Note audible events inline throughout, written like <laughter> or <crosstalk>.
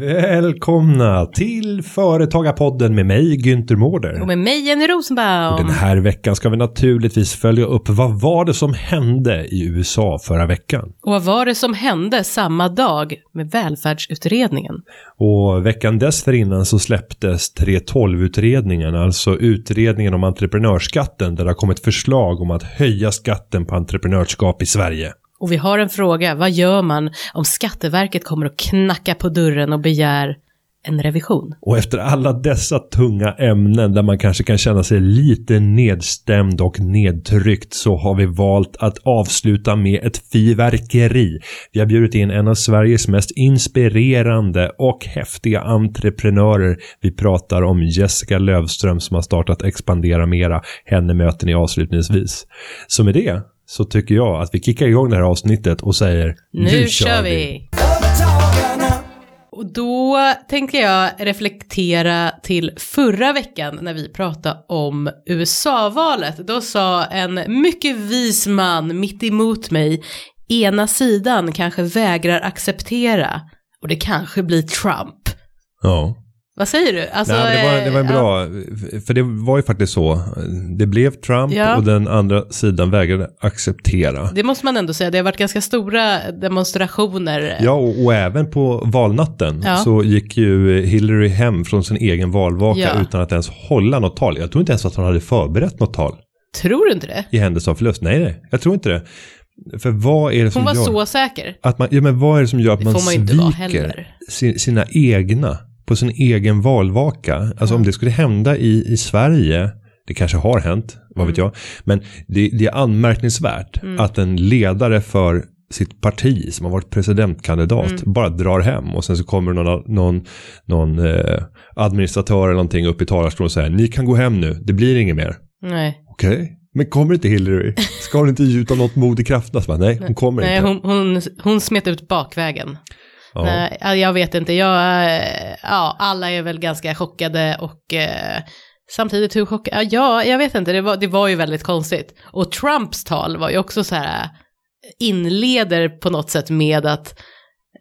Välkomna till Företagarpodden med mig Günther Mårder. Och med mig Jenny Rosenbaum. Och den här veckan ska vi naturligtvis följa upp vad var det som hände i USA förra veckan. Och vad var det som hände samma dag med välfärdsutredningen? Och veckan dessförinnan så släpptes 3.12-utredningen, alltså utredningen om entreprenörsskatten där det har kommit förslag om att höja skatten på entreprenörskap i Sverige. Och vi har en fråga, vad gör man om Skatteverket kommer och knacka på dörren och begär en revision? Och efter alla dessa tunga ämnen där man kanske kan känna sig lite nedstämd och nedtryckt så har vi valt att avsluta med ett fyrverkeri. Vi har bjudit in en av Sveriges mest inspirerande och häftiga entreprenörer. Vi pratar om Jessica Lövström som har startat Expandera Mera. Henne möter ni avslutningsvis. Så med det så tycker jag att vi kickar igång det här avsnittet och säger Nu, kör vi! Och då tänker jag reflektera till förra veckan när vi pratade om USA-valet. Då sa en mycket vis man mitt emot mig, ena sidan kanske vägrar acceptera och det kanske blir Trump. Ja. Vad säger du? Alltså, Nej, det, var, det var eh, bra, för det var ju faktiskt så. Det blev Trump Ja. och den andra sidan vägrade acceptera. Det måste man ändå säga, det har varit ganska stora demonstrationer. Ja, och, och även på valnatten Ja. så gick ju Hillary hem från sin egen valvaka Ja. utan att ens hålla något tal. Jag tror inte ens att hon hade förberett något tal Tror du inte det? i händelse av förlust. Nej, nej, jag tror inte det. För vad är det som Hon var gör... så säker. Att man, ja, men vad är det som gör att Det man man sviker sina egna på sin egen valvaka? Alltså om det skulle hända i, i Sverige, det kanske har hänt, vad vet Mm. jag, men det, det är anmärkningsvärt att en ledare för sitt parti som har varit presidentkandidat Mm. bara drar hem och sen så kommer någon, någon, någon eh, administratör eller någonting upp i talarstolen och säger ni kan gå hem nu, det blir inget mer. Nej. Okej, men kommer inte Hillary? Ska hon inte gjuta något mod i krafterna? Nej, hon kommer Nej, inte. hon, hon, hon smet ut bakvägen. Ja. Nej, jag vet inte, jag, eh, ja, alla är väl ganska chockade och eh, samtidigt hur chockade, ja, jag vet inte, det var, det var ju väldigt konstigt. Och Trumps tal var ju också så här, eh, inleder på något sätt med att,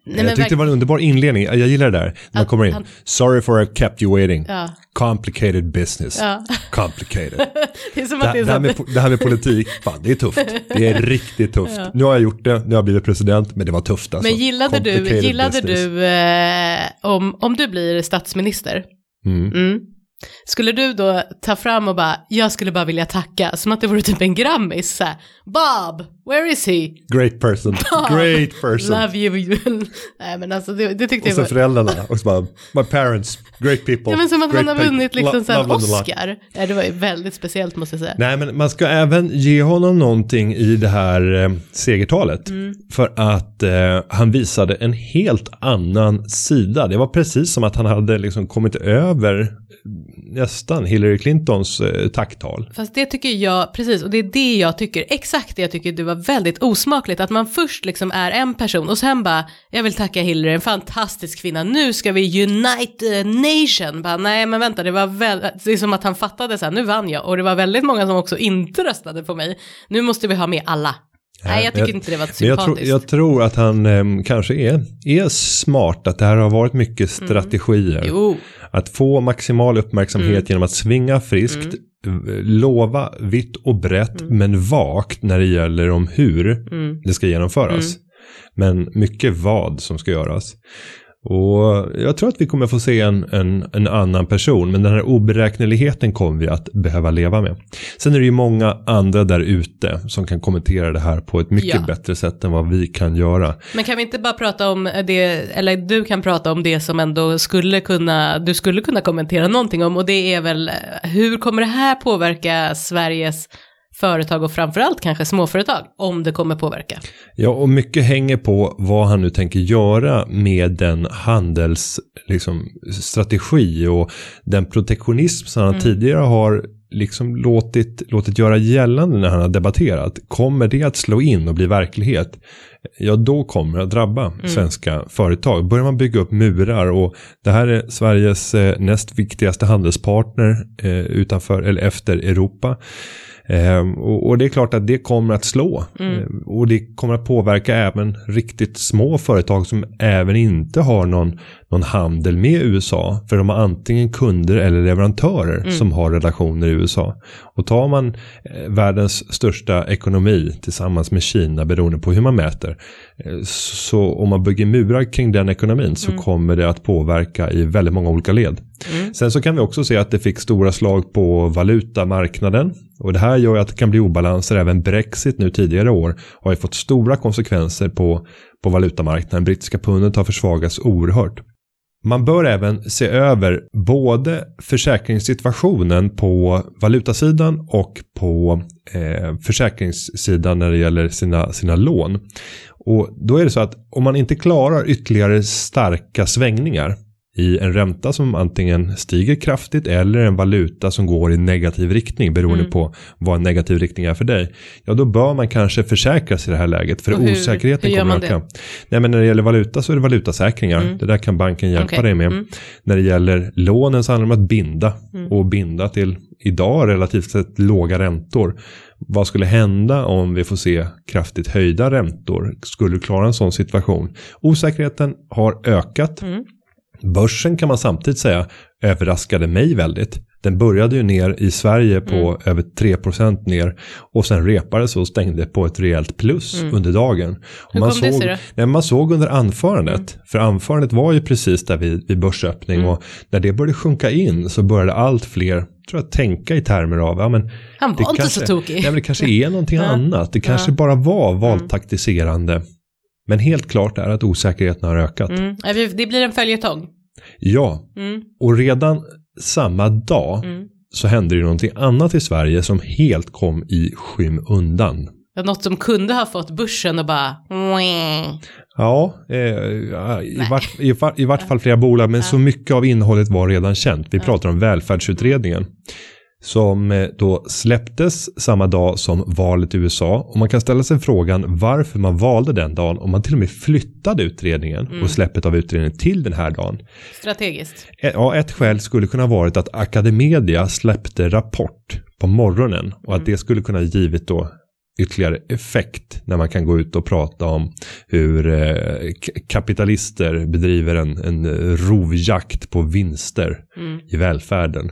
nej, jag tyckte det var en underbar inledning. Jag gillar det där. Man kommer in. Sorry for I kept you waiting. Ja, Complicated business. ja. Complicated. <laughs> det det, att det är det, här med, det här med politik, fan det är tufft. Det är <laughs> riktigt tufft. Ja. Nu har jag gjort det, nu har jag blivit president, men det var tufft alltså. men gillade du, gillade business. du, eh, om, om du blir statsminister, Mm. Mm. Skulle du då ta fram och bara, jag skulle bara vilja tacka, som att det vore typ en grammis, så här, Bob, where is he? Great person. <laughs> Great person. Love you. <laughs> Nej men alltså det, det tyckte Och jag sen var, föräldrarna. Och så bara, my parents, great people. ja men som att han har vunnit liksom så här. Oscar. Ja, det var ju väldigt speciellt måste jag säga. Nej, men man ska även ge honom någonting i det här eh, segertalet. Mm. För att eh, han visade en helt annan sida. Det var precis som att han hade liksom kommit över nästan Hillary Clintons eh, tacktal. Fast det tycker jag, precis, och det är det jag tycker, exakt det jag tycker du var väldigt osmakligt, att man först liksom är en person och sen bara, jag vill tacka Hillary, en fantastisk kvinna, nu ska vi unite the nation, bara, nej men vänta, det var väl, det är som att han fattade så här, nu vann jag, och det var väldigt många som också inte röstade på mig, nu måste vi ha med alla nej, jag tycker jag- inte det var Men jag, tror, sympatiskt. jag tror att han eh, kanske är, är smart, att det här har varit mycket strategier. Mm. Att få maximal uppmärksamhet Mm. genom att svinga friskt, eh, lova vitt och brett, Mm. men vagt när det gäller om hur det ska genomföras. Mm. Men mycket vad som ska göras. Och jag tror att vi kommer få se en, en, en annan person, men den här oberäkneligheten kommer vi att behöva leva med. Sen är det ju många andra där ute som kan kommentera det här på ett mycket Ja. bättre sätt än vad vi kan göra. men kan vi inte bara prata om det, eller du kan prata om det som ändå skulle kunna, du skulle kunna kommentera någonting om, och det är väl, eh, hur kommer det här påverka Sveriges företag och framförallt kanske småföretag, om det kommer påverka? Ja, och mycket hänger på vad han nu tänker göra med den handelsstrategi liksom, strategi och den protektionism som han tidigare har liksom låtit, låtit göra gällande när han har debatterat. Kommer det att slå in och bli verklighet? Ja, då kommer det att drabba mm. svenska företag. Börjar man bygga upp murar och det här är Sveriges eh, näst viktigaste handelspartner eh, utanför eller efter Europa. Eh, och, och, det är klart att det kommer att slå. Mm. Eh, och det kommer att påverka även riktigt små företag som även inte har någon, någon handel med USA. För de har antingen kunder eller leverantörer mm. som har relationer i USA. Och tar man eh, världens största ekonomi tillsammans med Kina beroende på hur man mäter. Eh, så om man bygger murar kring den ekonomin så mm. kommer det att påverka i väldigt många olika led. Mm. Sen så kan vi också se att det fick stora slag på valutamarknaden. Och det här gör att det kan bli obalanser. Även Brexit nu tidigare år har ju fått stora konsekvenser på, på valutamarknaden. Brittiska pundet har försvagats oerhört. Man bör även se över både försäkringssituationen på valutasidan och på eh, försäkringssidan när det gäller sina, sina lån. Och då är det så att om man inte klarar ytterligare starka svängningar i en ränta som antingen stiger kraftigt eller en valuta som går i negativ riktning beroende mm. på vad en negativ riktning är för dig. Ja, då bör man kanske försäkras i det här läget för hur, osäkerheten hur kommer att öka. Nej, men när det gäller valuta så är det valutasäkringar. Mm. Det där kan banken hjälpa okay. dig med. Mm. När det gäller lånen så handlar det om att binda mm. och binda till idag relativt sett låga räntor. Vad skulle hända om vi får se kraftigt höjda räntor? Skulle du klara en sån situation? Osäkerheten har ökat. Mm. Börsen kan man samtidigt säga överraskade mig väldigt. Den började ju ner i Sverige på mm. över 3% ner och sen repades och stängde på ett rejält plus mm. under dagen. Hur man kom såg, det sig nej, Man såg under anförandet, mm. för anförandet var ju precis där vid, vid börsöppning mm. och när det började sjunka in så började allt fler tror jag, tänka i termer av, ja men Han var inte kanske, så tokig. Nej, men det kanske är någonting <laughs> annat, det kanske bara var mm. valtaktiserande. Men helt klart är att osäkerheten har ökat. Mm. Det blir en följetong. Ja, mm. och redan samma dag mm. så hände det någonting annat i Sverige som helt kom i skymundan. Något som kunde ha fått börsen att bara... Ja, eh, i, vart, i, i vart fall flera bolag, men ja. så mycket av innehållet var redan känt. Vi pratar om välfärdsutredningen som eh, då släpptes samma dag som valet i USA. Och man kan ställa sig frågan varför man valde den dagen om man till och med flyttade utredningen mm. och släppet av utredningen till den här dagen. Strategiskt. Eh, ja, ett skäl skulle kunna varit att Academedia släppte rapport på morgonen och att mm. det skulle kunna givit då ytterligare effekt när man kan gå ut och prata om hur eh, kapitalister bedriver en, en rovjakt på vinster mm. i välfärden.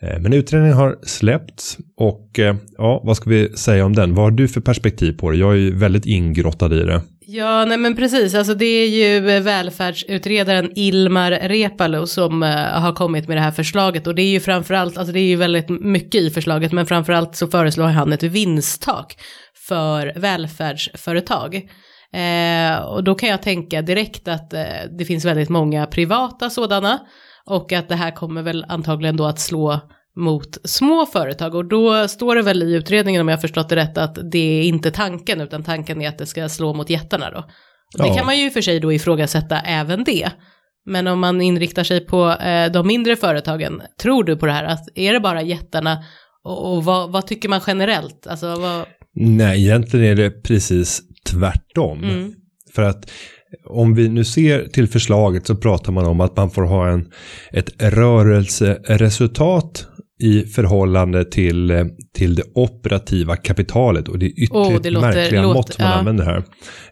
Eh, men utredningen har släppts och eh, ja, vad ska vi säga om den? Vad har du för perspektiv på det? Jag är ju väldigt ingrottad i det. Ja, nej men precis, alltså det är ju eh, välfärdsutredaren Ilmar Reepalu som har kommit med det här förslaget och det är ju framförallt, alltså det är ju väldigt mycket i förslaget, men framförallt så föreslår han ett vinsttak för välfärdsföretag. Eh, och då kan jag tänka direkt att eh, det finns väldigt många privata sådana och att det här kommer väl antagligen då att slå mot små företag och då står det väl i utredningen om jag förstått det rätt att det är inte tanken utan tanken är att det ska slå mot jättarna då. Och det kan man ju för sig då ifrågasätta även det. Men om man inriktar sig på eh, de mindre företagen, tror du på det här? Att är det bara jättarna och, och vad, vad, tycker man generellt? Alltså, vad... Nej, egentligen är det precis tvärtom. Mm. För att om vi nu ser till förslaget så pratar man om att man får ha en, ett rörelseresultat i förhållande till, eh, till det operativa kapitalet och det är ytterligt oh, det låter, märkliga låter, mått man ja. använder här.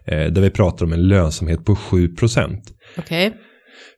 Eh, där vi pratar om en lönsamhet på 7 Okej. Okay.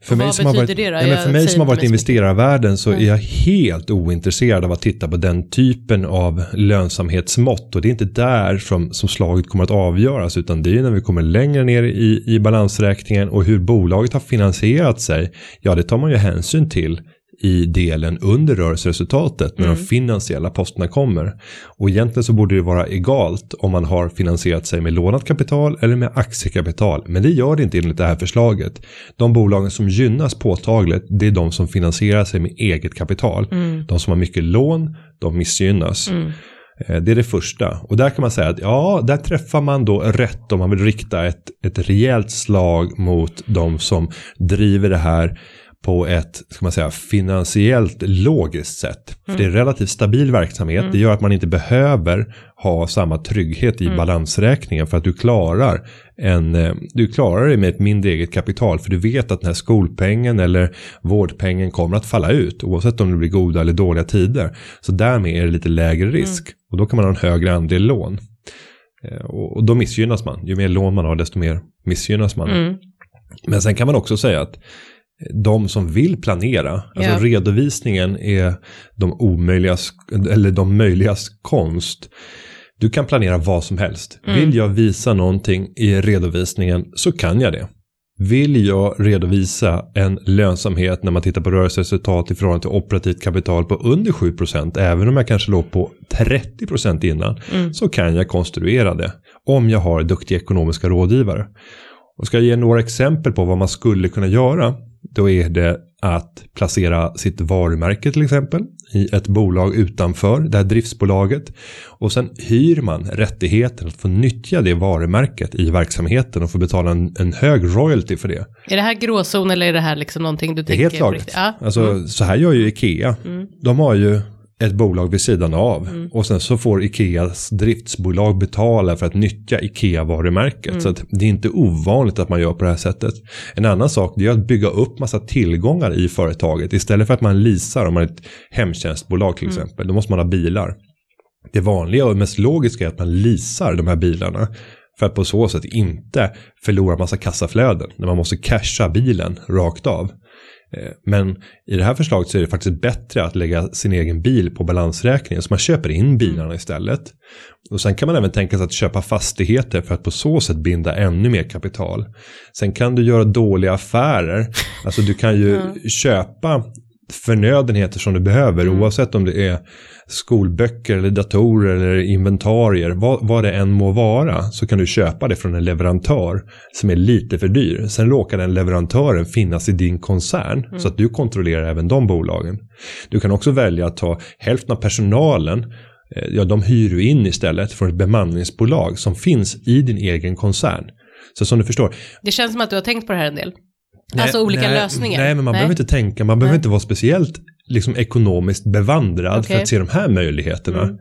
För mig, som har varit, det? Ja, för mig som har varit investerarvärlden så mm. är jag helt ointresserad av att titta på den typen av lönsamhetsmått. Och det är inte där som, som slaget kommer att avgöras utan det är när vi kommer längre ner i, i balansräkningen och hur bolaget har finansierat sig. Ja, det tar man ju hänsyn till i delen under rörelseresultatet när mm. de finansiella posterna kommer. Och egentligen så borde det vara egalt om man har finansierat sig med lånat kapital eller med aktiekapital. Men det gör det inte enligt det här förslaget. De bolagen som gynnas påtagligt det är de som finansierar sig med eget kapital. Mm. De som har mycket lån, de missgynnas. Mm. Eh, det är det första. Och där kan man säga att ja, där träffar man då rätt om man vill rikta ett, ett rejält slag mot de som driver det här på ett, ska man säga, finansiellt logiskt sätt. För det är relativt stabil verksamhet, det gör att man inte behöver ha samma trygghet i balansräkningen för att du klarar en, eh, du klarar det med ett mindre eget kapital för du vet att den här skolpengen eller vårdpengen kommer att falla ut oavsett om det blir goda eller dåliga tider. Så därmed är det lite lägre risk och då kan man ha en högre andel lån. Eh, Och och då missgynnas man. Ju mer lån man har desto mer missgynnas man. Mm. Men sen kan man också säga att de som vill planera, alltså Ja. redovisningen är de omöjligas, eller de möjligas konst. Du kan planera vad som helst. Mm. Vill jag visa någonting i redovisningen så kan jag det. Vill jag redovisa en lönsamhet när man tittar på rörelseresultat i förhållande till operativt kapital på under 7% även om jag kanske låg på 30% innan Mm. så kan jag konstruera det om jag har duktiga ekonomiska rådgivare. Och ska jag ge några exempel på vad man skulle kunna göra då är det att placera sitt varumärke till exempel i ett bolag utanför det här driftsbolaget. Och sen hyr man rättigheten att få nyttja det varumärket i verksamheten och få betala en, en hög royalty för det. Är det här gråzon eller är det här liksom någonting du Det är tänker? helt på lagligt. riktigt? Ja. Alltså, Mm. Så här gör ju Ikea. De har ju ett bolag vid sidan av. Mm. Och sen så får Ikeas driftsbolag betala för att nyttja Ikea-varumärket. Mm. Så att det är inte ovanligt att man gör på det här sättet. En annan sak det är att bygga upp massa tillgångar i företaget. Istället för att man leasar om man är ett hemtjänstbolag till Mm. exempel. Då måste man ha bilar. Det vanliga och mest logiska är att man leasar de här bilarna. För att på så sätt inte förlora massa kassaflöden. När man måste casha bilen rakt av. Eh, Men i det här förslaget så är det faktiskt bättre att lägga sin egen bil på balansräkningen. Så man köper in bilarna istället. Och sen kan man även tänka sig att köpa fastigheter för att på så sätt binda ännu mer kapital. Sen kan du göra dåliga affärer. <laughs> Alltså du kan ju köpa förnödenheter som du behöver oavsett om det är skolböcker eller datorer eller inventarier. Vad, vad det än må vara så kan du köpa det från en leverantör som är lite för dyr. Sen råkar den leverantören finnas i din koncern så att du kontrollerar även de bolagen. Du kan också välja att ta hälften av personalen eh, Ja, de hyr du in istället från ett bemanningsbolag som finns i din egen koncern. Så som du förstår, Det känns som att du har tänkt på det här en del. alltså olika nej, lösningar. Nej, men man behöver inte tänka, man behöver Nej. inte vara speciellt liksom, ekonomiskt bevandrad för Okej. att se de här möjligheterna. Mm.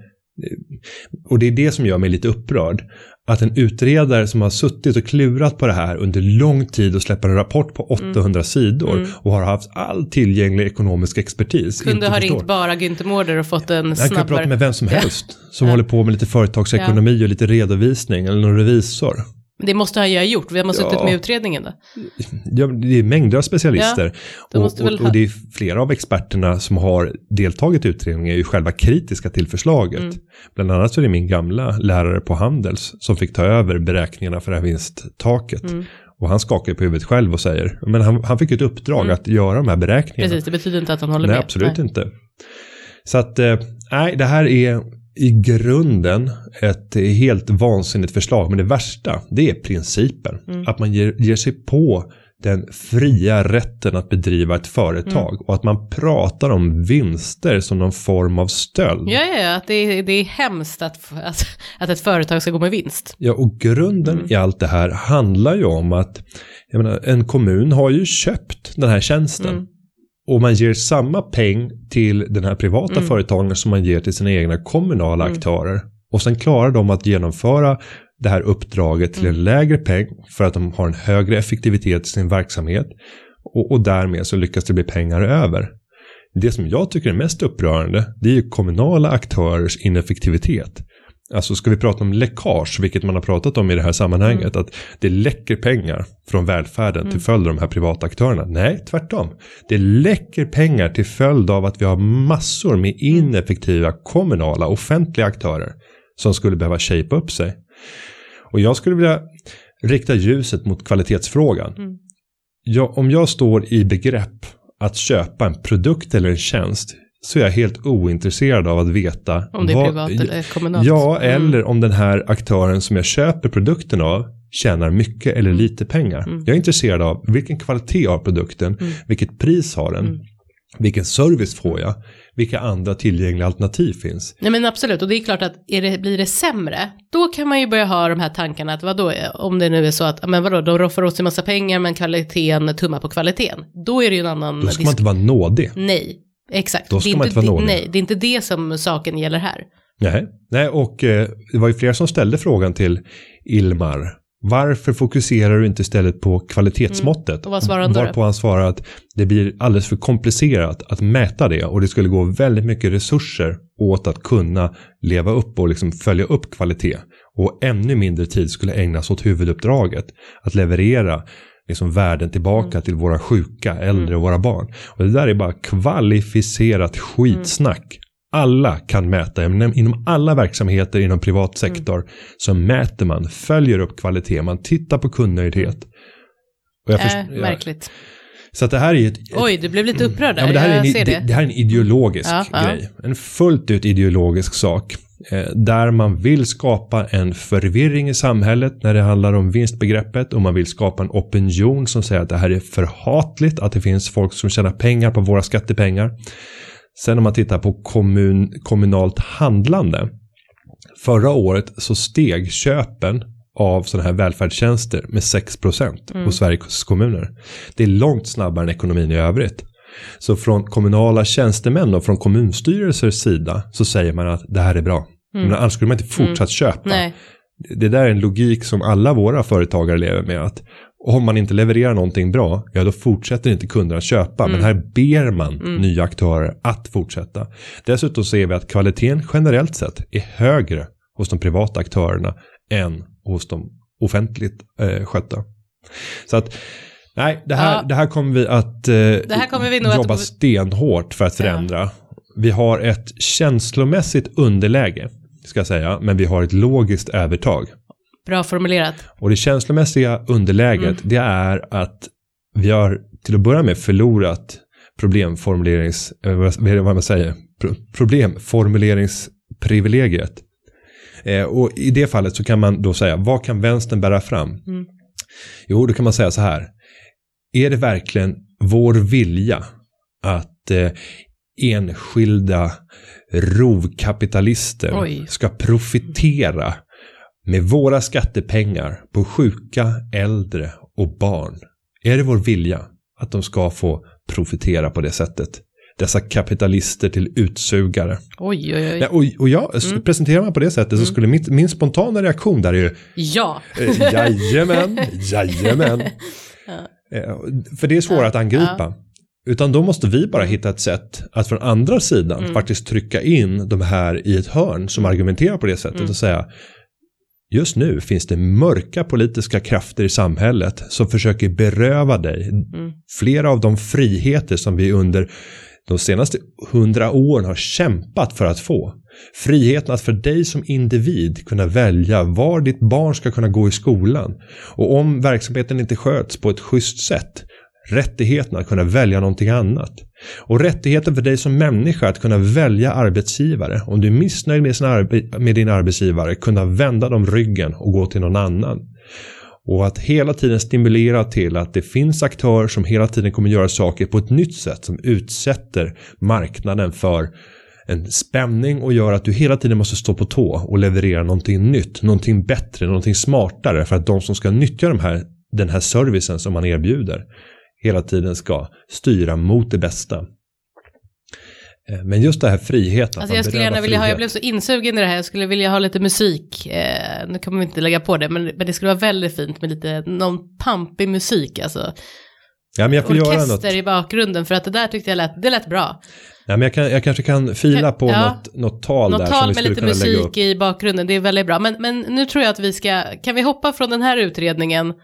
Och det är det som gör mig lite upprörd. Att en utredare som har suttit och klurat på det här under lång tid och släpper en rapport på 800 sidor Mm. och har haft all tillgänglig ekonomisk expertis. Kunde ha ringt bara Günther Mårder och fått en Han kan snabbare... prata med vem som helst som Ja. håller på med lite företagsekonomi och lite redovisning eller någon revisor. Det måste han ju ha gjort. Vem har suttit Ja. med i utredningen då? Ja, det är mängder av specialister. de och, och, och det är flera av experterna som har deltagit i utredningen är ju själva kritiska till förslaget. Mm. Bland annat så är det min gamla lärare på Handels som fick ta över beräkningarna för det här vinsttaket. Mm. Och han skakar på huvudet själv och säger, men han, han fick ett uppdrag Mm. att göra de här beräkningarna. Precis, det betyder inte att han håller Nej, med. absolut inte. Så att, eh, nej, det här är i grunden ett helt vansinnigt förslag. Men det värsta, det är principen. Mm. Att man ger, ger sig på den fria rätten att bedriva ett företag. Mm. Och att man pratar om vinster som någon form av stöld. Ja, ja, ja, det är, det är hemskt att, att, att ett företag ska gå med vinst. Ja, och grunden Mm. i allt det här handlar ju om att menar, en kommun har ju köpt den här tjänsten. Mm. Och man ger samma peng till den här privata Mm. företagen som man ger till sina egna kommunala Mm. aktörer. Och sen klarar de att genomföra det här uppdraget till Mm. en lägre peng för att de har en högre effektivitet i sin verksamhet. Och, och därmed så lyckas det bli pengar över. Det som jag tycker är mest upprörande det är ju kommunala aktörers ineffektivitet. Alltså ska vi prata om läckage, vilket man har pratat om i det här sammanhanget, att det läcker pengar från välfärden till följd av de här privata aktörerna. Nej, tvärtom. Det läcker pengar till följd av att vi har massor med ineffektiva kommunala offentliga aktörer som skulle behöva shape upp sig. Och jag skulle vilja rikta ljuset mot kvalitetsfrågan. Mm. Ja, om jag står i begrepp att köpa en produkt eller en tjänst så är jag helt ointresserad av att veta Om det är vad- privat eller kommunalt. Ja, Mm. eller om den här aktören som jag köper produkten av tjänar mycket eller lite pengar. Mm. Jag är intresserad av vilken kvalitet har produkten, Mm. vilket pris har den. Mm. Vilken service får jag? Vilka andra tillgängliga alternativ finns? Nej men absolut, och det är klart att är det, blir det sämre, då kan man ju börja ha de här tankarna att vadå, om det nu är så att, men vadå, de roffar åt sig massa pengar men kvaliteten tummar på kvaliteten. Då är det ju en annan... Då ska man inte vara nådig. Nej, exakt. Då ska det är man inte vara nådig. Nej, det är inte det som saken gäller här. Nej, Nej och eh, det var ju flera som ställde frågan till Ilmar. Varför fokuserar du inte istället på kvalitetsmåttet? Mm. Och vad svarade han då? Varpå han svarar att det blir alldeles för komplicerat att mäta det och det skulle gå väldigt mycket resurser åt att kunna leva upp och liksom följa upp kvalitet. Och ännu mindre tid skulle ägnas åt huvuduppdraget att leverera liksom värden tillbaka Mm. till våra sjuka, äldre och våra barn. Och det där är bara kvalificerat skitsnack. Alla kan mäta, inom alla verksamheter inom privat Mm. sektor så mäter man, följer upp kvalitet, man tittar på kundnöjdhet. Och jag Äh, först- jag- märkligt. Så att det här är ett, ett Oj, du blev lite upprörd där. Ja, men det, här är jag en, ser det. det. Det, här är en ideologisk Ja, ja. grej. En fullt ut ideologisk sak. Eh, där man vill skapa en förvirring i samhället när det handlar om vinstbegreppet och man vill skapa en opinion som säger att det här är förhatligt, att det finns folk som tjänar pengar på våra skattepengar. Sen om man tittar på kommun, kommunalt handlande. Förra året så steg köpen av sådana här välfärdstjänster med 6% Mm. hos Sveriges kommuner. Det är långt snabbare än ekonomin i övrigt. Så från kommunala tjänstemän och från kommunstyrelsers sida så säger man att det här är bra. Men annars skulle man inte fortsatt köpa. Mm. Nej, Det där är en logik som alla våra företagare lever med. att Om man inte levererar någonting bra, ja då fortsätter inte kunderna köpa. Mm. Men här ber man nya aktörer att fortsätta. Dessutom ser vi att kvaliteten generellt sett är högre hos de privata aktörerna än hos de offentligt eh, skötta. Så att Nej, det här, Ja. det här kommer vi att eh, här kommer vi nog att- jobba stenhårt för att förändra. Vi har ett känslomässigt underläge, ska jag säga, men vi har ett logiskt övertag. bra formulerat. Och det känslomässiga underläget, det är att vi har till att börja med förlorat problemformulerings, eh, vad man säger, Pro, problemformuleringsprivilegiet. Eh, och i det fallet så kan man då säga, vad kan vänstern bära fram? Mm. Jo, då kan man säga så här. Är det verkligen vår vilja att eh, enskilda rovkapitalister Oj. ska profitera med våra skattepengar på sjuka, äldre och barn? Är det vår vilja att de ska få profitera på det sättet? Dessa kapitalister till utsugare. Oj, oj, oj. Ja, och, och jag, presenterar man på det sättet så skulle min, min spontana reaktion där är ju Ja. Eh, Jajamän, jajamän. <laughs> Eh, För det är svårare att angripa. Utan då måste vi bara hitta ett sätt att från andra sidan faktiskt trycka in de här i ett hörn som argumenterar på det sättet och säga Just nu finns det mörka politiska krafter i samhället som försöker beröva dig flera av de friheter som vi under de senaste hundra åren har kämpat för att få. Friheten att för dig som individ kunna välja var ditt barn ska kunna gå i skolan. Och om verksamheten inte sköts på ett schysst sätt, rättigheten att kunna välja någonting annat. Och rättigheten för dig som människa att kunna välja arbetsgivare. Om du är missnöjd med, sin arbe- med din arbetsgivare, kunna vända dem ryggen och gå till någon annan. Och att hela tiden stimulera till att det finns aktörer som hela tiden kommer göra saker på ett nytt sätt som utsätter marknaden för en spänning och gör att du hela tiden måste stå på tå och leverera någonting nytt, någonting bättre, någonting smartare för att de som ska nyttja de här, den här servicen som man erbjuder hela tiden ska styra mot det bästa. Eh, Men just det här friheten. Alltså jag skulle gärna vilja ha, jag blev så insugen i det här, jag skulle vilja ha lite musik. Eh, nu kommer vi inte lägga på det, men, men det skulle vara väldigt fint med lite, någon pampig musik alltså. Ja, men jag får göra något. Orkester i bakgrunden, för att det där tyckte jag lät, det lät bra. Ja, men jag, kan, jag kanske kan fila på Ja. något, något tal där Något som tal vi med lite musik i bakgrunden, det är väldigt bra. Men, men nu tror jag att vi ska, kan vi hoppa från den här utredningen?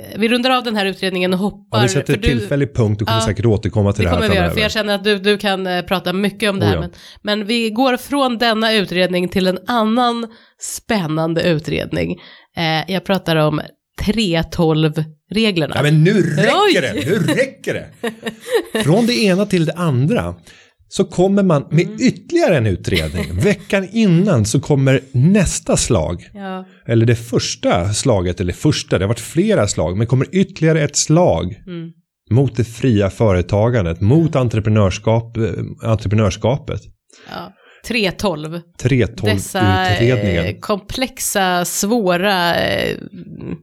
Eh, Vi rundar av den här utredningen och hoppar. Ja, vi sätter tillfällig punkt och kommer Ja, säkert återkomma till Det det, här kommer vi göra, framöver. för jag känner att du, du kan eh, prata mycket om det Oh, här. ja. Men, men vi går från denna utredning till en annan spännande utredning. Eh, jag pratar om 3.12-reglerna. Ja, men nu räcker Oj! det! Nu räcker det! <laughs> Från det ena till det andra så kommer man med Mm. ytterligare en utredning. <laughs> Veckan innan så kommer nästa slag. Ja, Eller det första slaget, eller första, det har varit flera slag, men kommer ytterligare ett slag mm. mot det fria företagandet, mot entreprenörskap, eh, entreprenörskapet. Ja. 312. 312-utredningen. Dessa eh, komplexa, svåra, eh,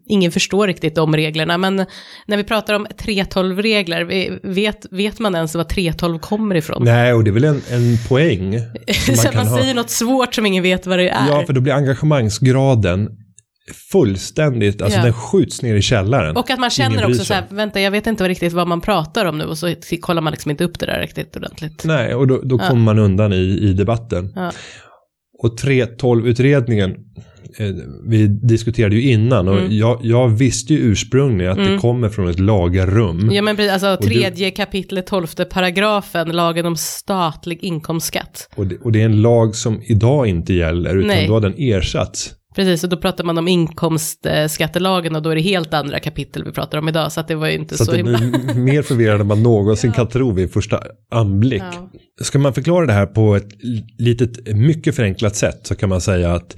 ingen förstår riktigt de reglerna, men när vi pratar om 312-regler, vet, vet man ens var 312 kommer ifrån? Nej, och det är väl en, en poäng. <laughs> Så man, man säger något svårt som ingen vet vad det är. Ja, för då blir engagemangsgraden fullständigt, alltså ja. den skjuts ner i källaren. Och att man känner också så här, vänta jag vet inte riktigt vad man pratar om nu och så kollar man liksom inte upp det där riktigt ordentligt. Nej, och då, då ja. kommer man undan i, i debatten. Ja. Och 3.12-utredningen, eh, vi diskuterade ju innan och mm. jag, jag, visste ju ursprungligen att mm. det kommer från ett lagrum. Ja men alltså tredje du, kapitlet, tolfte paragrafen, lagen om statlig inkomstskatt. Och det, och det är en lag som idag inte gäller utan Nej. då har den ersatts. Precis, och då pratar man om inkomstskattelagen och då är det helt andra kapitel vi pratar om idag. Så att det var ju inte så, så himla... mer förvirrande än man någonsin ja. kan tro vid första anblick. Ja. Ska man förklara det här på ett litet, mycket förenklat sätt så kan man säga att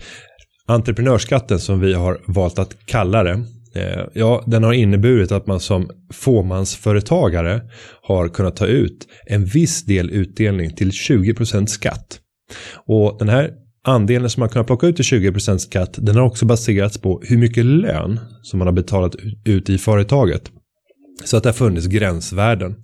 entreprenörskatten som vi har valt att kalla det, eh, ja, den har inneburit att man som fåmansföretagare har kunnat ta ut en viss del utdelning till 20% skatt. Och den här andelen som man kunnat plocka ut till 20% skatt, den har också baserats på hur mycket lön som man har betalat ut i företaget. Så att det har funnits gränsvärden.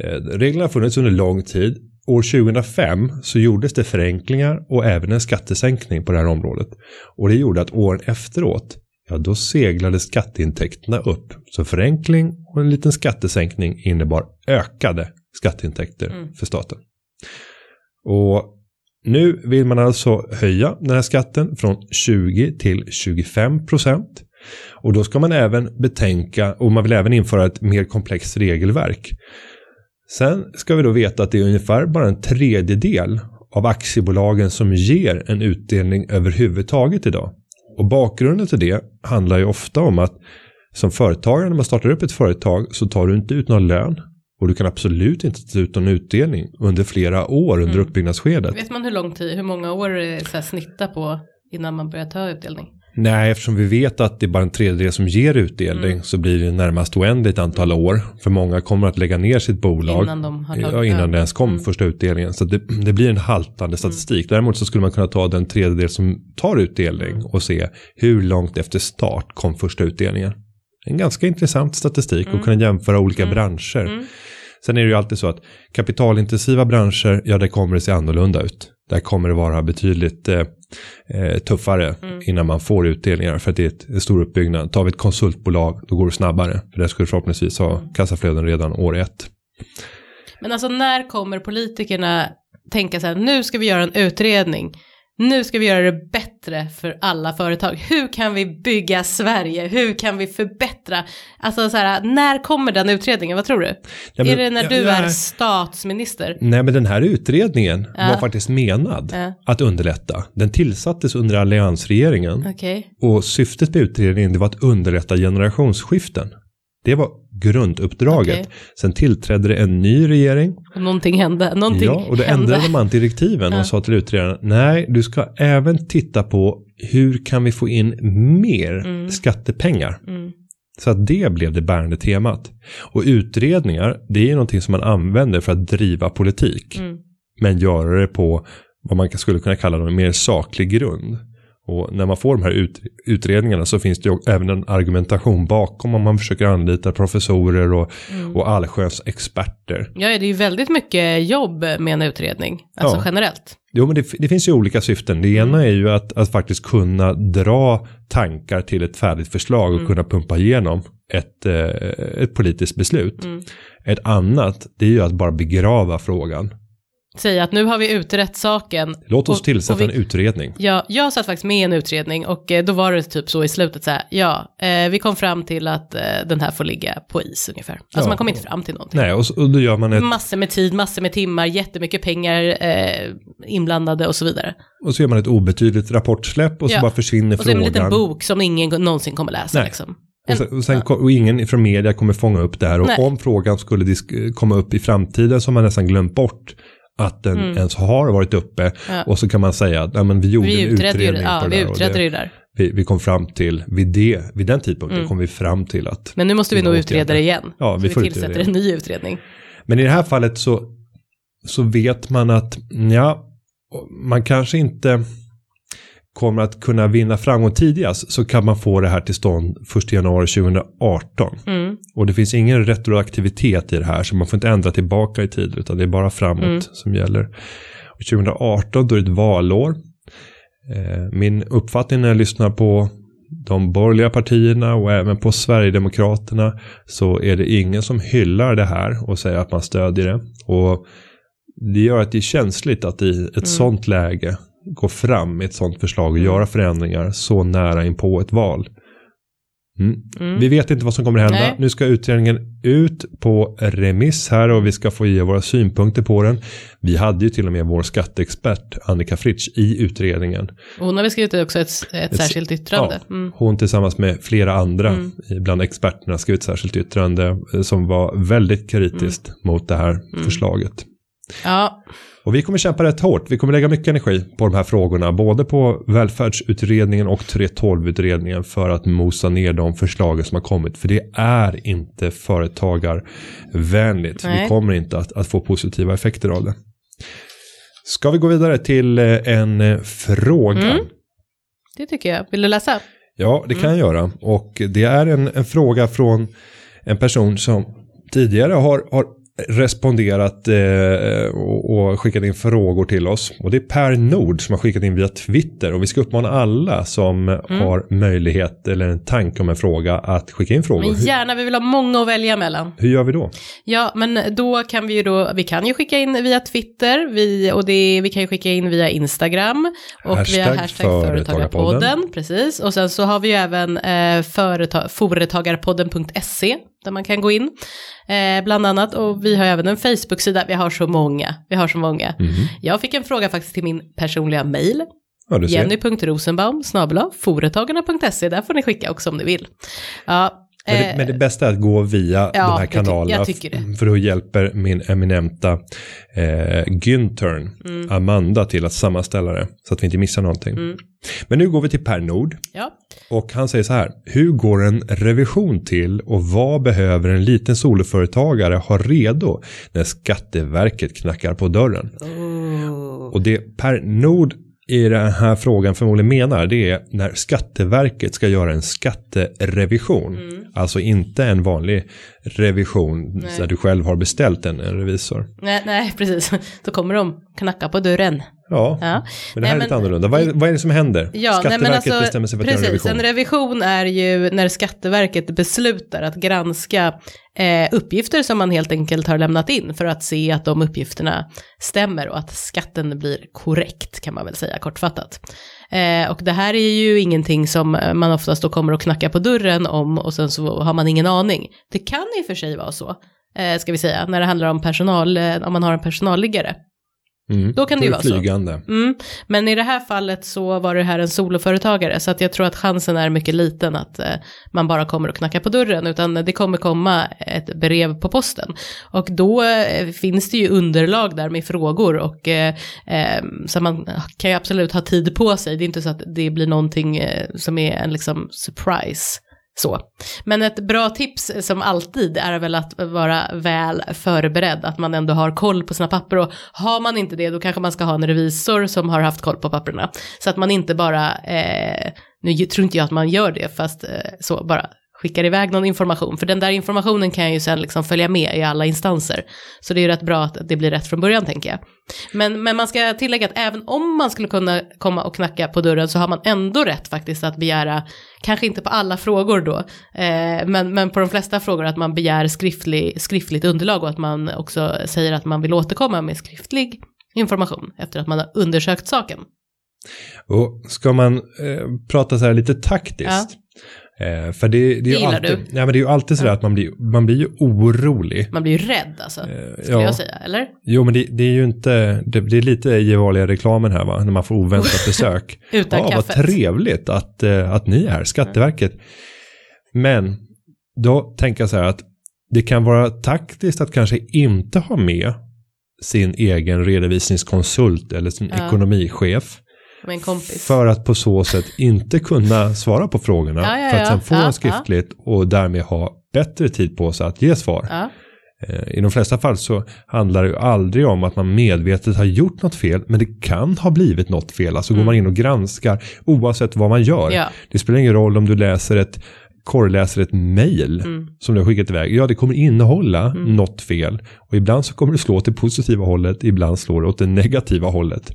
Eh, reglerna har funnits under lång tid. År 2005 så gjordes det förenklingar och även en skattesänkning på det här området. Och det gjorde att åren efteråt, ja då seglade skatteintäkterna upp. Så förenkling och en liten skattesänkning innebar ökade skatteintäkter mm. för staten. Och nu vill man alltså höja den här skatten från 20 till 25 procent. Och då ska man även betänka, och man vill även införa ett mer komplext regelverk. Sen ska vi då veta att det är ungefär bara en tredjedel av aktiebolagen som ger en utdelning överhuvudtaget idag. Och bakgrunden till det handlar ju ofta om att som företagare när man startar upp ett företag så tar du inte ut någon lön. Och du kan absolut inte ta ut någon utdelning under flera år under mm. uppbyggnadsskedet. Vet man hur lång tid, hur många år så här snitta på innan man börjar ta utdelning? Nej, eftersom vi vet att det är bara en tredjedel som ger utdelning mm. så blir det närmast oändligt antal år. För många kommer att lägga ner sitt bolag innan, de har ja, innan det ens kom mm. första utdelningen. Så det, det, blir en haltande statistik. Mm. Däremot så skulle man kunna ta den tredjedel som tar utdelning och se hur långt efter start kom första utdelningen. En ganska intressant statistik och mm. kunna jämföra olika mm. branscher. Sen är det ju alltid så att kapitalintensiva branscher, ja där kommer det se annorlunda ut. Där kommer det vara betydligt eh, eh, tuffare mm. innan man får utdelningar för att det är ett, ett stor uppbyggnad. Tar vi ett konsultbolag, då går det snabbare. För där skulle förhoppningsvis ha mm. kassaflöden redan år ett. Men alltså när kommer politikerna tänka så här, nu ska vi göra en utredning nu ska vi göra det bättre för alla företag. Hur kan vi bygga Sverige? Hur kan vi förbättra? Alltså så här, när kommer den utredningen? Vad tror du? Ja, men, är det när du ja, är statsminister? Nej, men den här utredningen ja. var faktiskt menad att underlätta. Den tillsattes under alliansregeringen. Okay. Och syftet med utredningen var att underlätta generationsskiften. Det var grunduppdraget. Okay. Sen tillträdde det en ny regering. Och någonting hände. Någonting ja, och då hände. ändrade man direktiven och sa till utredaren, nej, du ska även titta på hur kan vi få in mer mm. skattepengar. Mm. Så att det blev det bärande temat. Och utredningar, det är någonting som man använder för att driva politik. Mm. Men göra det på vad man skulle kunna kalla en mer saklig grund. Och när man får de här ut, utredningarna så finns det ju även en argumentation bakom om man försöker anlita professorer och, mm. och allsköns experter. Ja, det är ju väldigt mycket jobb med en utredning, alltså ja. generellt. Jo, men det, det, finns ju olika syften. Det ena mm. är ju att, att faktiskt kunna dra tankar till ett färdigt förslag och mm. kunna pumpa igenom ett, eh, ett politiskt beslut. Mm. Ett annat, det är ju att bara begrava frågan säga att nu har vi utrett saken. Låt oss och, tillsätta och vi, en utredning. Ja, jag satt faktiskt med i en utredning och eh, då var det typ så i slutet så här, ja, eh, vi kom fram till att eh, den här får ligga på is ungefär. Alltså ja, man kom inte fram till någonting. Nej, och, och då gör man ett... Massor med tid, massor med timmar, jättemycket pengar eh, inblandade och så vidare. Och så gör man ett obetydligt rapportsläpp och så bara försvinner frågan. Och så är det en liten bok som ingen någonsin kommer läsa Nej. liksom. Och, sen, och, sen, och, ingen från media kommer fånga upp det här. Och Nej. om frågan skulle komma upp i framtiden så har man nästan glömt bort att den Mm. ens har varit uppe. Ja. Och så kan man säga att ja, men vi gjorde Vi en utredde ju utredning ja, på det vi där. utredde det, det där. vi, vi kom fram till, vid, det, vid den tidpunkten Mm. kom vi fram till att Men nu måste vi nog utreda det igen. Ja, Så vi vi får utreda tillsätter en ny utredning. Men i det här fallet så, så vet man att ja, man kanske inte kommer att kunna vinna framgång tidigast så kan man få det här till stånd 1 januari 2018. Mm. Och det finns ingen retroaktivitet i det här så man får inte ändra tillbaka i tid utan det är bara framåt Mm. som gäller. Och 2018 då är det ett valår. Eh, Min uppfattning när jag lyssnar på de borgerliga partierna och även på Sverigedemokraterna så är det ingen som hyllar det här och säger att man stödjer det. Och det gör att det är känsligt att i ett sånt läge gå fram med ett sånt förslag och göra förändringar så nära in på ett val. Mm. Mm. Vi vet inte vad som kommer hända. Nej. Nu ska utredningen ut på remiss här och vi ska få ge våra synpunkter på den. Vi hade ju till och med vår skatteexpert Annika Fritsch i utredningen. Hon har väl skrivit också ett, ett, Ett- särskilt yttrande. Ja, Mm. Hon tillsammans med flera andra Mm. bland experterna skrev ett särskilt yttrande eh, som var väldigt kritiskt Mm. mot det här förslaget. Ja, Och vi kommer kämpa rätt hårt. Vi kommer lägga mycket energi på de här frågorna. Både på välfärdsutredningen och 3.12-utredningen för att mosa ner de förslagen som har kommit. För det är inte företagarvänligt. Vi Nej. kommer inte att, att få positiva effekter av det. Ska vi gå vidare till eh, en eh, fråga? Mm. det tycker jag. Vill du läsa? Ja, det kan jag göra. Och det är en, en fråga från en person som tidigare har, har responderat eh, och, och skickat in frågor till oss. Och det är Per Nord som har skickat in via Twitter. Och vi ska uppmana alla som har möjlighet eller en tanke om en fråga att skicka in frågor. Men gärna, vi vill ha många att välja mellan. hur gör vi då? Ja, men då kan vi ju då, vi kan ju skicka in via Twitter, vi, och det, vi kan ju skicka in via Instagram och Hashtag via hashtag företagarpodden, precis. Och sen så har vi ju även eh, företa, företagarpodden.se där man kan gå in, eh, bland annat. Och vi har även en Facebook-sida, vi har så många, vi har så många. Mhm. Jag fick en fråga faktiskt till min personliga mail, Ja, jenny.rosenbaum, företagarna.se, där får ni skicka också om ni vill. Ja, Men det, eh, men det bästa är att gå via ja, de här kanalerna. För då hjälper min eminenta eh, Güntern, Mm. Amanda, till att sammanställa det. Så att vi inte missar någonting. Mm. Men nu går vi till Per Nord. ja. Och han säger så här. Hur går en revision till och vad behöver en liten soloföretagare ha redo när Skatteverket knackar på dörren? Oh. Och det Per Nord i den här frågan förmodligen menar det är när Skatteverket ska göra en skatterevision. Mm. Alltså inte en vanlig revision Nej. där du själv har beställt en, en revisor. Nej, nej, precis. Då kommer de knacka på dörren. Ja, Ja. men det här Nej, är lite men- annorlunda. Vad är, vad är det som händer? Ja, nej, Skatteverket men alltså, bestämmer sig för att göra en precis, revision. en revision är ju när Skatteverket beslutar att granska eh, uppgifter som man helt enkelt har lämnat in för att se att de uppgifterna stämmer och att skatten blir korrekt kan man väl säga kortfattat. Eh, och det här är ju ingenting som man oftast då kommer att knacka på dörren om och sen så har man ingen aning. Det kan i och för sig vara så, eh, ska vi säga, när det handlar om personal, eh, om man har en personalliggare. Mm. Då kan det ju vara så. flygande. Mm, men i det här fallet så var det här en soloföretagare så att jag tror att chansen är mycket liten att eh, man bara kommer att knacka på dörren utan det kommer komma ett brev på posten. Och då eh, finns det ju underlag där med frågor och eh, eh, så man kan ju absolut ha tid på sig. Det är inte så att det blir någonting eh, som är en liksom surprise. Så. Men ett bra tips eh, som alltid är väl att vara väl förberedd, att man ändå har koll på sina papper och har man inte det då kanske man ska ha en revisor som har haft koll på papperna. Så att man inte bara, eh, nu tror inte jag att man gör det, fast eh, så bara skickar iväg någon information, för den där informationen kan ju sen liksom följa med i alla instanser. Så det är ju rätt bra att det blir rätt från början tänker jag. Men, men man ska tillägga att även om man skulle kunna komma och knacka på dörren så har man ändå rätt faktiskt att begära, kanske inte på alla frågor då, eh, men, men på de flesta frågor att man begär skriftlig, skriftligt underlag och att man också säger att man vill återkomma med skriftlig information efter att man har undersökt saken. Och ska man eh, prata så här lite taktiskt. Eh, för det, det, är ju alltid, du. ja, men det är ju alltid så där att man blir, man blir ju orolig. Man blir ju rädd alltså, Eh, skulle ja. jag säga, eller? Jo, men det, det är ju inte, det, det är lite gevarliga reklamen här va, när man får oväntat <laughs> besök. Utan ja, vad kaffet. trevligt att, eh, att ni är här, Skatteverket. Men då tänker jag så här att det kan vara taktiskt att kanske inte ha med sin egen redovisningskonsult eller sin Ja. ekonomichef. Med en kompis. För att på så sätt inte kunna svara på frågorna. Ja, ja, för att sen få dem skriftligt och därmed ha bättre tid på sig att ge svar. Eh, I de flesta fall så handlar det ju aldrig om att man medvetet har gjort något fel, men det kan ha blivit något fel. Alltså går man in och granskar oavsett vad man gör. Mm. Ja. Det spelar ingen roll om du läser ett korrläser ett mail Mm. som du har skickat iväg. Ja, det kommer innehålla något fel. Och ibland så kommer det slå åt det positiva hållet, ibland slår det åt det negativa hållet.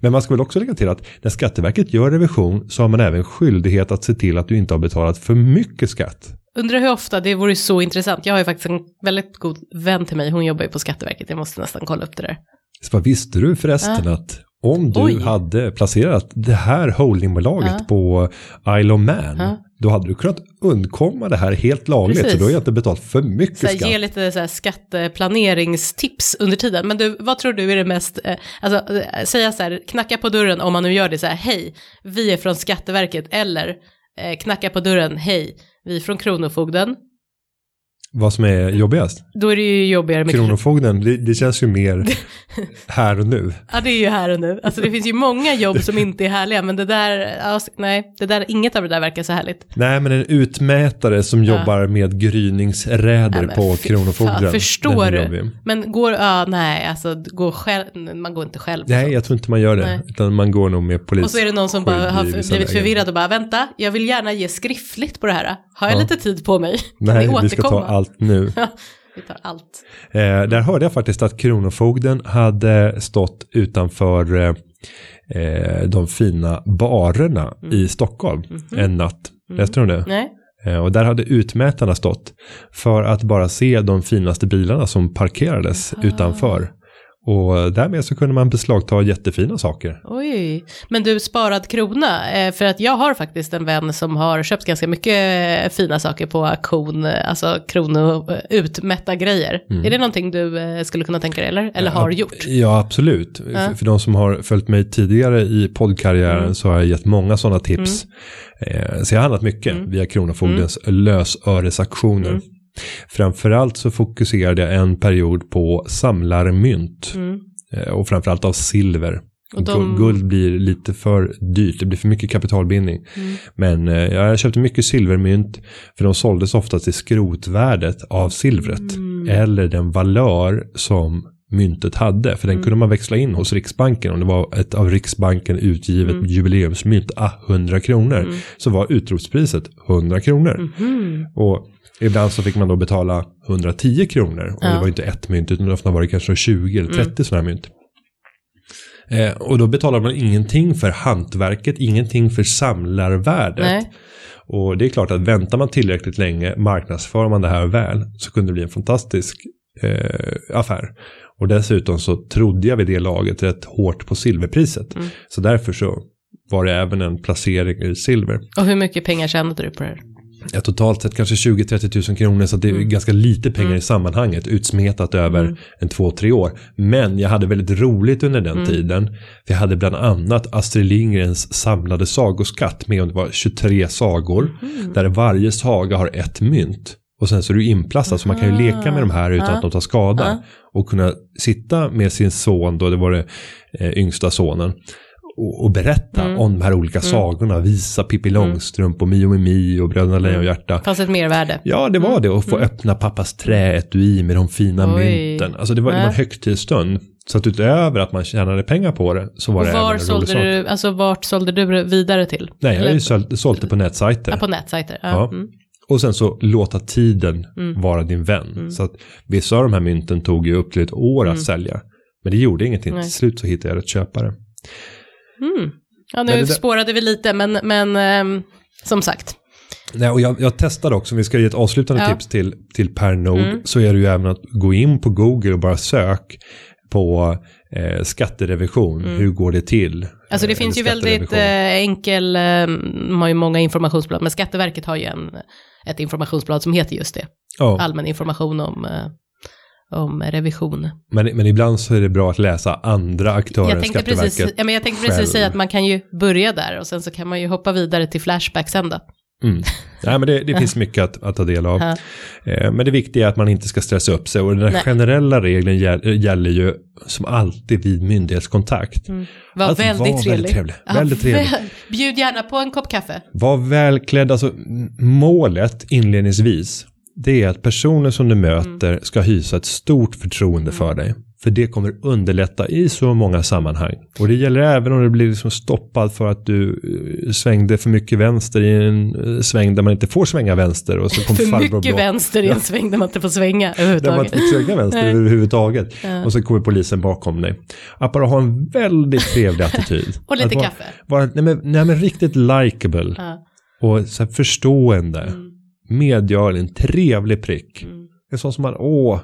Men man ska väl också lägga till att när Skatteverket gör revision så har man även skyldighet att se till att du inte har betalat för mycket skatt. Undrar hur ofta, det vore så intressant. Jag har ju faktiskt en väldigt god vän till mig, hon jobbar ju på Skatteverket, jag måste nästan kolla upp det där. Så vad visste du förresten att om du Oj. hade placerat det här holdingbolaget Ja. på Isle of Man, Ja. då hade du kunnat undkomma det här helt lagligt. Precis. Så du har ju inte betalat för mycket Så här, skatt. ge lite så här skatteplaneringstips under tiden. Men du, vad tror du är det mest, eh, alltså eh, säga så här, knacka på dörren om man nu gör det så här, hej, vi är från Skatteverket, eller eh, knacka på dörren, hej, vi är från Kronofogden. Vad som är jobbigast? Då är det ju jobbigare med Kronofogden, det, det känns ju mer <laughs> här och nu. Ja, det är ju här och nu. Alltså det finns ju många jobb som inte är härliga, men det där, ja, nej, det där, inget av det där verkar så härligt. Nej, men en utmätare som jobbar med gryningsräder Ja, på Kronofogden. fan, förstår du? Men går, ja, nej, alltså gå själv, man går inte själv. Nej, jag tror inte man gör det. Nej. Utan man går nog med polis. Och så är det någon som bara har blivit lägen. förvirrad och bara vänta, jag vill gärna ge skriftligt på det här. Har jag Ja. lite tid på mig? Kan Nej, vi ska ta återkomma? Allt nu. <laughs> Vi tar allt. Eh, där hörde jag faktiskt att Kronofogden hade stått utanför eh, eh, de fina barerna Mm. i Stockholm Mhm. en natt. Läste du om det? Nej, Eh, och där hade utmätarna stått för att bara se de finaste bilarna som parkerades Ah. utanför. Och därmed så kunde man beslagta jättefina saker. oj. Men du, sparad krona, eh, för att jag har faktiskt en vän som har köpt ganska mycket eh, fina saker på auktion, eh, alltså krono, utmätta grejer. Är det någonting du skulle kunna tänka dig, eller? Eller har gjort? Ja, absolut. För, för de som har följt mig tidigare i poddkarriären Mm. så har jag gett många sådana tips. Eh, så jag har handlat mycket Mm. via Kronofogdens lösöresaktioner. Framförallt så fokuserade jag en period på samlarmynt. Mm. Eh, och framförallt av silver. Och de- Gu- Guld blir lite för dyrt, det blir för mycket kapitalbindning. Mm. Men eh, jag köpte mycket silvermynt för de såldes ofta till skrotvärdet av silvret. Mm. Eller den valör som myntet hade. För den Mm. kunde man växla in hos Riksbanken. Om det var ett av Riksbanken utgivet Mm. jubileumsmynt, ah, 100 kronor. Så var utropspriset 100 kronor. Mhm. Och ibland så fick man då betala 110 kronor. Och Ja. Mm. det var inte ett mynt utan ofta var det kanske 20 eller 30 sådana här mynt. Eh, och då betalar man ingenting för hantverket, ingenting för samlarvärdet. Nej. Och det är klart att väntar man tillräckligt länge, marknadsför man det här väl, så kunde det bli en fantastisk eh, affär. Och dessutom så trodde jag vid det laget rätt hårt på silverpriset. Mm. Så därför så var det även en placering i silver. Och hur mycket pengar tjänade du på det här? Ja, totalt sett kanske 20-30 000 kronor så det är ganska lite pengar i sammanhanget utsmetat över en två, tre år. Men jag hade väldigt roligt under den tiden. För jag hade bland annat Astrid Lindgrens samlade sagoskatt med om det var 23 sagor. Där varje saga har ett mynt. Och sen så är du inplastad så man kan ju leka med de här utan att de tar skada. Och kunna sitta med sin son, då det var det eh, yngsta sonen. Och, och berätta om de här olika sagorna. Visa Pippi Långstrump och Mio Mimi och Bröderna Lejonhjärta. Fanns ett mervärde? Ja, det var det. Och få öppna pappas träetui med de fina Mm. Oj. mynten. Alltså det var, det var en högtidsstund. Så att utöver att man tjänade pengar på det så var Och det även var en rolig sålde sak. du, alltså vart sålde du vidare till? Nej, jag Eller- det på nätsajter. Ja, på nätsajter. Ja. Ja. Mm. Och sen så låta tiden vara din vän. Mm. Så att vissa av de här mynten tog ju upp till ett år att sälja. Men det gjorde ingenting. Nej. Till slut så hittade jag rätt köpare. Mm. Ja, nu spårade vi lite, men, men ehm, som sagt. Nej, och jag, jag testade också, om vi ska ge ett avslutande Ja. tips till, till Per Nog, Mm. så är det ju även att gå in på Google och bara sök på eh, skatterevision. Hur går det till? Alltså det Eh, finns ju väldigt eh, enkel, eh, de har ju många informationsblad, men Skatteverket har ju en, ett informationsblad som heter just det. ja, Allmän information om, eh, om revision. men, men ibland så är det bra att läsa andra aktörer Jag än tänkte, precis, Skatteverket. ja, men jag tänkte själv. precis säga att man kan ju börja där och sen så kan man ju hoppa vidare till Flashback sen då. Mm. Nej, men det, det <laughs> finns mycket att, att ta del av. Eh, men det viktiga är att man inte ska stressa upp sig. Och den här Nej. generella regeln gäll, gäller ju som alltid vid myndighetskontakt. Var Att väldigt trevlig. väldigt trevlig. Ja, Väldigt trevlig. väl- Bjud gärna på en kopp kaffe. Var välklädd, alltså målet inledningsvis, det är att personen som du möter ska hysa ett stort förtroende för dig. För det kommer underlätta i så många sammanhang. Och det gäller även om du blir liksom stoppad för att du eh, svängde för mycket vänster i en eh, sväng där man inte får svänga vänster. Och så kom För mycket blå. vänster i en sväng där man inte får svänga Där man inte överhuvudtaget. fick svänga vänster överhuvudtaget. Och så kommer polisen bakom dig. Att bara ha en väldigt trevlig attityd. <laughs> Och lite att vara, kaffe. Vara, nej, men, nej men riktigt likable. Ja. Och så förstående. Medgörlig, en trevlig prick. Mm. En sån som man, åh,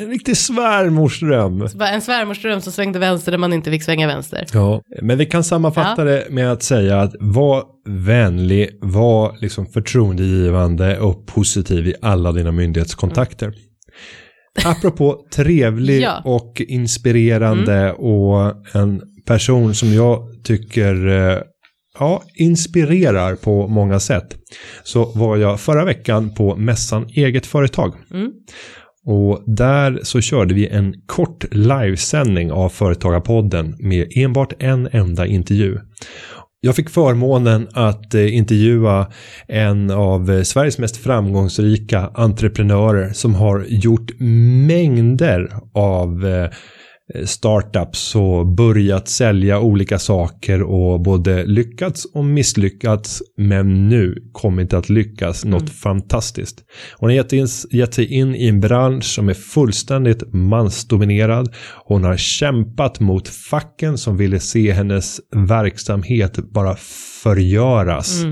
en riktig svärmorsdröm. En svärmorsdröm som svängde vänster där man inte fick svänga vänster. Ja, men vi kan sammanfatta det med att säga att var vänlig, var liksom förtroendegivande och positiv i alla dina myndighetskontakter. Apropå trevlig <laughs> Ja. och inspirerande och en person som jag tycker eh, ja, inspirerar på många sätt. Så var jag förra veckan på mässan Eget Företag. Mm. Och där så körde vi en kort livesändning av Företagarpodden med enbart en enda intervju. Jag fick förmånen att eh, intervjua en av eh, Sveriges mest framgångsrika entreprenörer som har gjort mängder av eh, startups och börjat sälja olika saker och både lyckats och misslyckats men nu kommit att lyckas något fantastiskt. Hon har gett, in, gett sig in i en bransch som är fullständigt mansdominerad. Hon har kämpat mot facken som ville se hennes verksamhet bara förgöras.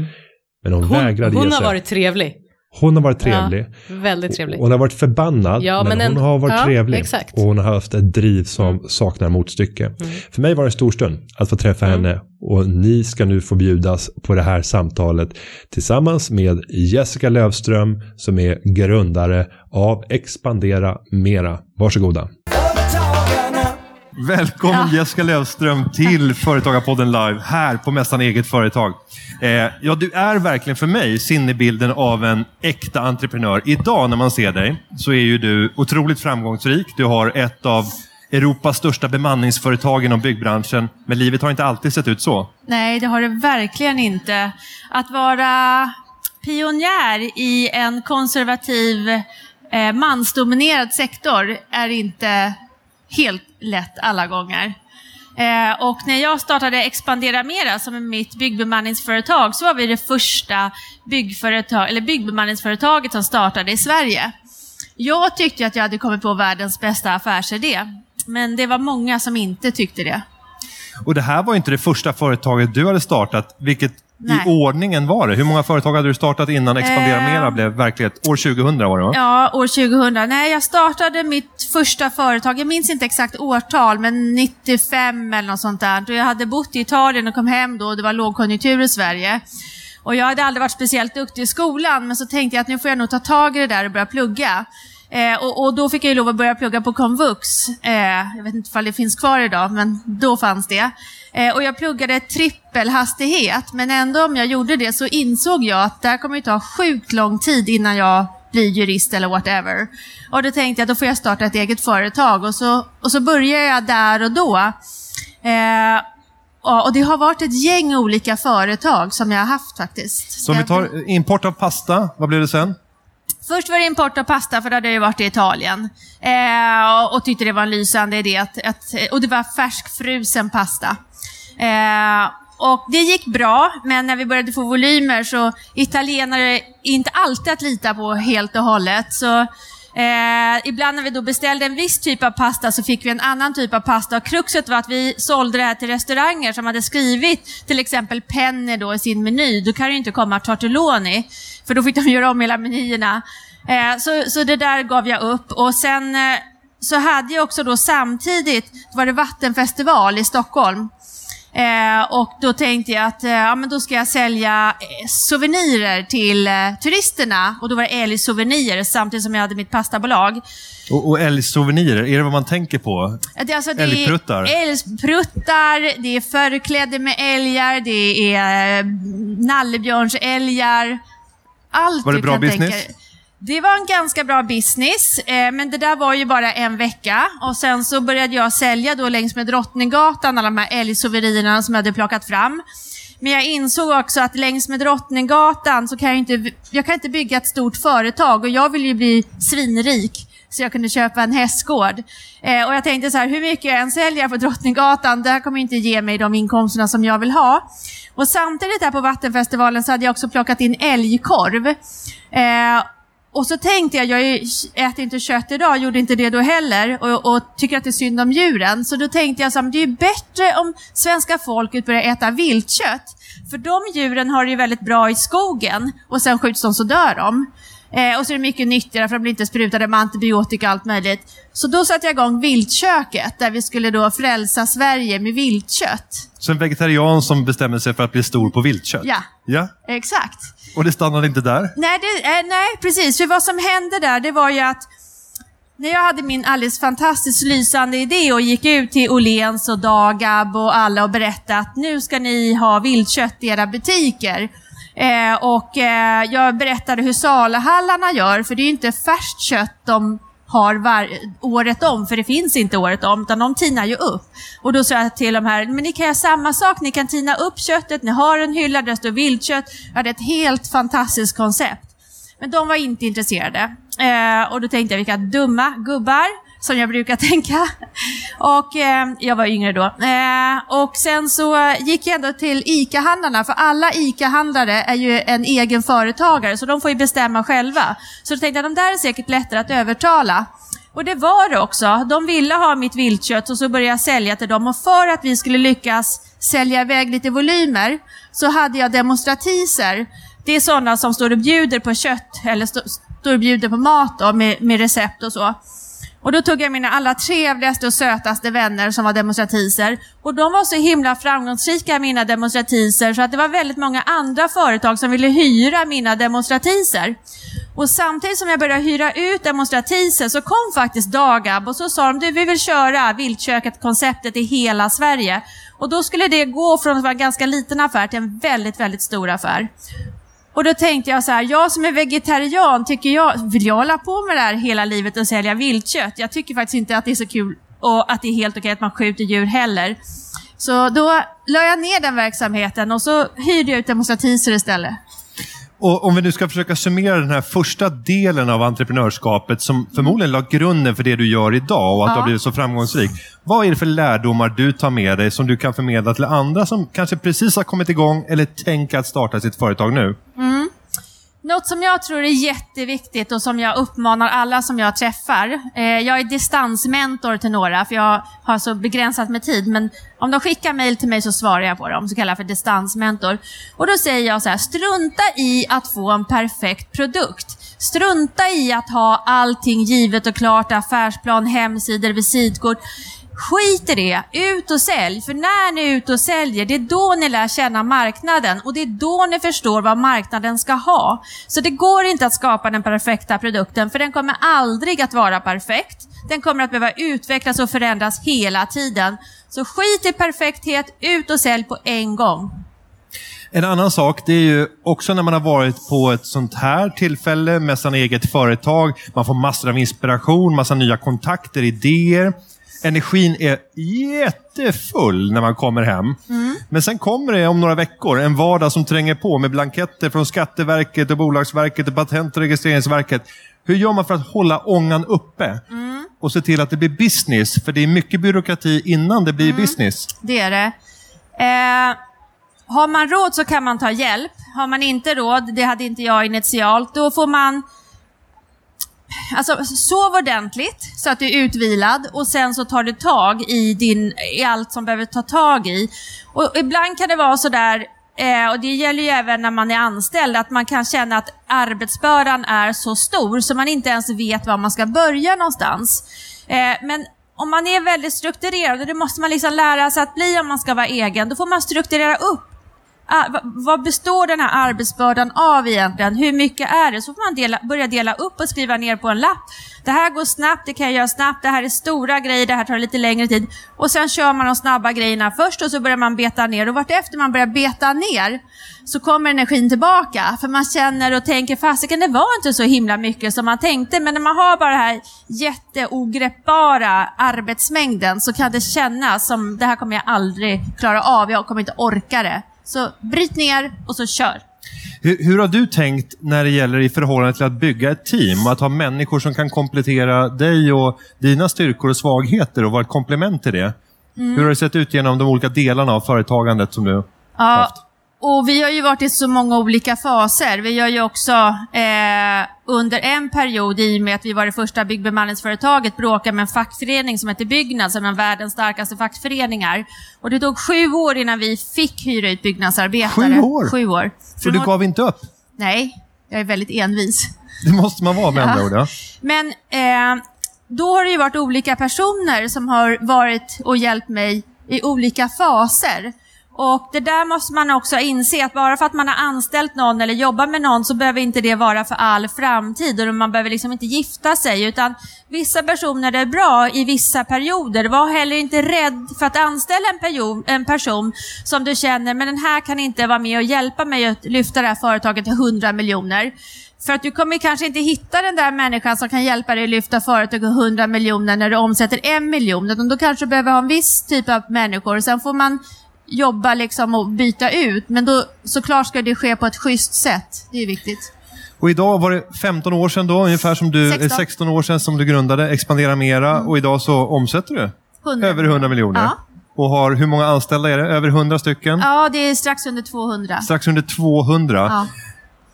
Men hon, Mm. Hon, vägrade hon ge har sig. varit trevlig. Hon har varit trevlig. Ja, väldigt trevlig. Hon har varit förbannad, Ja, men, men hon en- har varit ja, trevlig. exakt. Och hon har haft ett driv som saknar motstycke. För mig var det en stor stund att få träffa henne. Och ni ska nu få bjudas på det här samtalet tillsammans med Jessica Lövström som är grundare av Expandera Mera. Varsågoda. Välkommen Jessica Lövström till Företagarpodden Live här på Mässan Eget Företag. Eh, ja, du är verkligen för mig sinnebilden av en äkta entreprenör. Idag när man ser dig så är ju du otroligt framgångsrik. Du har ett av Europas största bemanningsföretag inom byggbranschen. Men livet har inte alltid sett ut så. Nej, det har det verkligen inte. Att vara pionjär i en konservativ eh, mansdominerad sektor är inte helt lätt alla gånger. Eh, och när jag startade Expandera Mera som är mitt byggbemanningsföretag så var vi det första byggföretag, eller byggbemanningsföretaget som startade i Sverige. Jag tyckte att jag hade kommit på världens bästa affärsidé, men det var många som inte tyckte det. Och det här var inte det första företaget du hade startat. Vilket Nej. i ordningen var det? Hur många företag hade du startat innan Expandera Eh. Mera blev verklighet? År 2000 var det va? Ja, år 2000. Nej, jag startade mitt första företag, jag minns inte exakt årtal, men 95 eller något sånt där. Jag hade bott i Italien och kom hem då det var lågkonjunktur i Sverige. Och jag hade aldrig varit speciellt duktig i skolan, men så tänkte jag att nu får jag nog ta tag i det där och börja plugga. Eh, och, och då fick jag ju lov att börja plugga på komvux. Eh, jag vet inte om det finns kvar idag, men då fanns det. Eh, och jag pluggade trippelhastighet, men ändå om jag gjorde det så insåg jag att det här kommer ju ta sjukt lång tid innan jag blir jurist eller whatever. Och då tänkte jag då får jag starta ett eget företag och så, och så började jag där och då. Eh, och det har varit ett gäng olika företag som jag har haft faktiskt. Så om vi tar import av pasta, vad blev det sen? Först var det import av pasta, för då hade jag ju varit i Italien. Eh, och, och tyckte det var en lysande idé. Att, att, och det var färskfrusen pasta. Eh, och det gick bra, men när vi började få volymer så italienare är inte alltid att lita på helt och hållet. Så eh, ibland när vi då beställde en viss typ av pasta så fick vi en annan typ av pasta. Och kruxet var att vi sålde det här till restauranger som hade skrivit till exempel penne då i sin meny. Då kan det ju inte komma tortelloni, för då fick de <laughs> göra om hela menyerna. Eh, så, så det där gav jag upp. Och sen eh, så hade jag också då samtidigt, då var det vattenfestival i Stockholm. Eh, och då tänkte jag att eh, ja, men då ska jag sälja eh, souvenirer till eh, turisterna. Och då var det Älg Souvenirer samtidigt som jag hade mitt pastabolag. Och, och älgsouvenirer, är det vad man tänker på? Det, alltså, det Älgpruttar. Älgpruttar, det är förkläde med älgar, det är nallebjörnsälgar, allt Var det bra business? tänka. Det var en ganska bra business, eh, men det där var ju bara en vecka. Och sen så började jag sälja då längs med Drottninggatan alla de här älgsouvenirerna som jag hade plockat fram. Men jag insåg också att längs med Drottninggatan så kan jag inte, jag kan inte bygga ett stort företag och jag vill ju bli svinrik så jag kunde köpa en hästgård. Eh, och jag tänkte så här, hur mycket jag än säljer på Drottninggatan, det här kommer inte ge mig de inkomsterna som jag vill ha. Och samtidigt här på Vattenfestivalen så hade jag också plockat in älgkorv. Eh, och så tänkte jag, jag äter inte kött idag, gjorde inte det då heller och, och tycker att det är synd om djuren. Så då tänkte jag så här, det är bättre om svenska folket börjar äta viltkött. För de djuren har det ju väldigt bra i skogen och sen skjuts de så dör de. Eh, och så är det mycket nyttigare för de blir inte sprutade med antibiotika och allt möjligt. Så då satte jag igång Viltköket där vi skulle då frälsa Sverige med viltkött. Så en vegetarian som bestämmer sig för att bli stor på viltkött? Ja. Ja, Exakt och det stannade inte där? Nej, det, eh, nej, precis. För vad som hände där, det var ju att när jag hade min alldeles fantastiskt lysande idé och gick ut till Åhléns och Dagab och alla och berättade att nu ska ni ha viltkött i era butiker. Eh, och eh, jag berättade hur Salahallarna gör, för det är ju inte färskt kött de har var, året om, för det finns inte året om, utan de tinar ju upp. Och då sa jag till de här, men ni kan göra samma sak, ni kan tina upp köttet, ni har en hylla där det står viltkött. Jag hade ett helt fantastiskt koncept. Men de var inte intresserade. Eh, och då tänkte jag, vilka dumma gubbar, som jag brukar <laughs> tänka. Och eh, jag var yngre då. Eh, och sen så gick jag ändå till ICA-handlarna, för alla ICA-handlare är ju en egen företagare, så de får ju bestämma själva. Så då tänkte jag, de där är säkert lättare att övertala. Och det var det också. De ville ha mitt viltkött och så började jag sälja till dem. Och för att vi skulle lyckas sälja iväg lite volymer så hade jag demonstratiser. Det är sådana som står och bjuder på kött eller står och bjuder på mat då, med, med recept och så. Och då tog jag mina allra trevligaste och sötaste vänner som var demonstratiser. Och de var så himla framgångsrika, mina demonstratiser, så att det var väldigt många andra företag som ville hyra mina demonstratiser. Och samtidigt som jag började hyra ut demonstratiser så kom faktiskt Dagab och så sa de, du vi vill köra Viltköket-konceptet i hela Sverige. Och då skulle det gå från att vara en ganska liten affär till en väldigt, väldigt stor affär. Och då tänkte jag så här, jag som är vegetarian, tycker jag, vill jag hålla på med det här hela livet och sälja viltkött? Jag tycker faktiskt inte att det är så kul och att det är helt okej att man skjuter djur heller. Så då la jag ner den verksamheten och så hyrde jag ut demonstratiser istället. Och om vi nu ska försöka summera den här första delen av entreprenörskapet som förmodligen la grunden för det du gör idag och att Ja. du har blivit så framgångsrik. Vad är det för lärdomar du tar med dig som du kan förmedla till andra som kanske precis har kommit igång eller tänker att starta sitt företag nu? Något som jag tror är jätteviktigt och som jag uppmanar alla som jag träffar. Eh, jag är distansmentor till några, för jag har så begränsat med tid. Men om de skickar mejl till mig så svarar jag på dem, så kallar jag för distansmentor. Och då säger jag så här, strunta i att få en perfekt produkt. Strunta i att ha allting givet och klart, affärsplan, hemsidor, visitkort. Skit i det, ut och sälj. För när ni är ute och säljer, det är då ni lär känna marknaden och det är då ni förstår vad marknaden ska ha. Så det går inte att skapa den perfekta produkten, för den kommer aldrig att vara perfekt. Den kommer att behöva utvecklas och förändras hela tiden. Så skit i perfekthet, ut och sälj på en gång. En annan sak, det är ju också när man har varit på ett sånt här tillfälle med sin eget företag. Man får massor av inspiration, massa nya kontakter, idéer. Energin är jättefull när man kommer hem. Men sen kommer det om några veckor en vardag som tränger på med blanketter från Skatteverket, och Bolagsverket, och Patent och registreringsverket. Hur gör man för att hålla ångan uppe? Och se till att det blir business? För det är mycket byråkrati innan det blir business. Det är det. Eh, har man råd så kan man ta hjälp. Har man inte råd, det hade inte jag initialt, då får man Alltså, sov ordentligt så att du är utvilad och sen så tar du tag i, din, i allt som behöver ta tag i. Och ibland kan det vara sådär, eh, och det gäller ju även när man är anställd, att man kan känna att arbetsbördan är så stor så man inte ens vet var man ska börja någonstans. Eh, men om man är väldigt strukturerad, och det måste man liksom lära sig att bli om man ska vara egen, då får man strukturera upp Ah, vad består den här arbetsbördan av egentligen? Hur mycket är det? Så får man dela, börja dela upp och skriva ner på en lapp. Det här går snabbt, det kan jag göra snabbt, det här är stora grejer, det här tar lite längre tid. Och sen kör man de snabba grejerna först och så börjar man beta ner. Och vartefter man börjar beta ner så kommer energin tillbaka. För man känner och tänker, fasiken det var inte så himla mycket som man tänkte. Men när man har bara den här jätteogreppbara arbetsmängden så kan det kännas som, det här kommer jag aldrig klara av, jag kommer inte orka det. Så bryt ner och så kör. Hur, hur har du tänkt när det gäller i förhållande till att bygga ett team och att ha människor som kan komplettera dig och dina styrkor och svagheter och vara ett komplement till det? Mm. Hur har det sett ut genom de olika delarna av företagandet som du Ja, haft? Och vi har ju varit i så många olika faser. Vi har ju också eh, under en period, i och med att vi var det första byggbemanningsföretaget, bråkat med en fackförening som heter Byggnads, som är en av världens starkaste fackföreningar. Och det tog sju år innan vi fick hyra ut byggnadsarbetare. Sju år? Sju år. Så du gav inte upp? Nej, jag är väldigt envis. Det måste man vara med andra Ja. ord. Ja. Men eh, då har det ju varit olika personer som har varit och hjälpt mig i olika faser. Och det där måste man också inse att bara för att man har anställt någon eller jobbar med någon så behöver inte det vara för all framtid och man behöver liksom inte gifta sig utan vissa personer är bra i vissa perioder. Var heller inte rädd för att anställa en, period, en person som du känner, men den här kan inte vara med och hjälpa mig att lyfta det här företaget till 100 miljoner. För att du kommer kanske inte hitta den där människan som kan hjälpa dig att lyfta företaget 100 miljoner när du omsätter en miljon. Utan då kanske du behöver ha en viss typ av människor. Sen får man jobba liksom och byta ut. Men då såklart ska det ske på ett schysst sätt. Det är viktigt. Och idag var det 15 år sedan då, ungefär som du, 16. 16, år sedan som du grundade Expandera Mera och idag så omsätter du 100. över 100 miljoner. Ja. Och har, hur många anställda är det? Över 100 stycken? Ja, det är strax under 200. Strax under 200. Ja.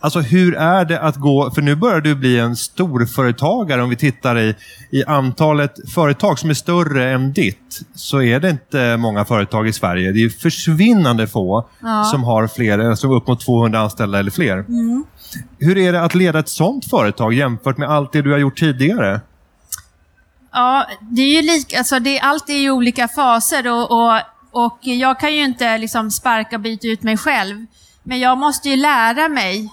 Alltså hur är det att gå, för nu börjar du bli en storföretagare om vi tittar i, i antalet företag som är större än ditt. Så är det inte många företag i Sverige. Det är försvinnande få Ja. som har fler, alltså upp mot 200 anställda eller fler. Mm. Hur är det att leda ett sånt företag jämfört med allt det du har gjort tidigare? Ja, det är ju lika, alltså det, allt är ju olika faser och, och, och jag kan ju inte liksom sparka och byta ut mig själv. Men jag måste ju lära mig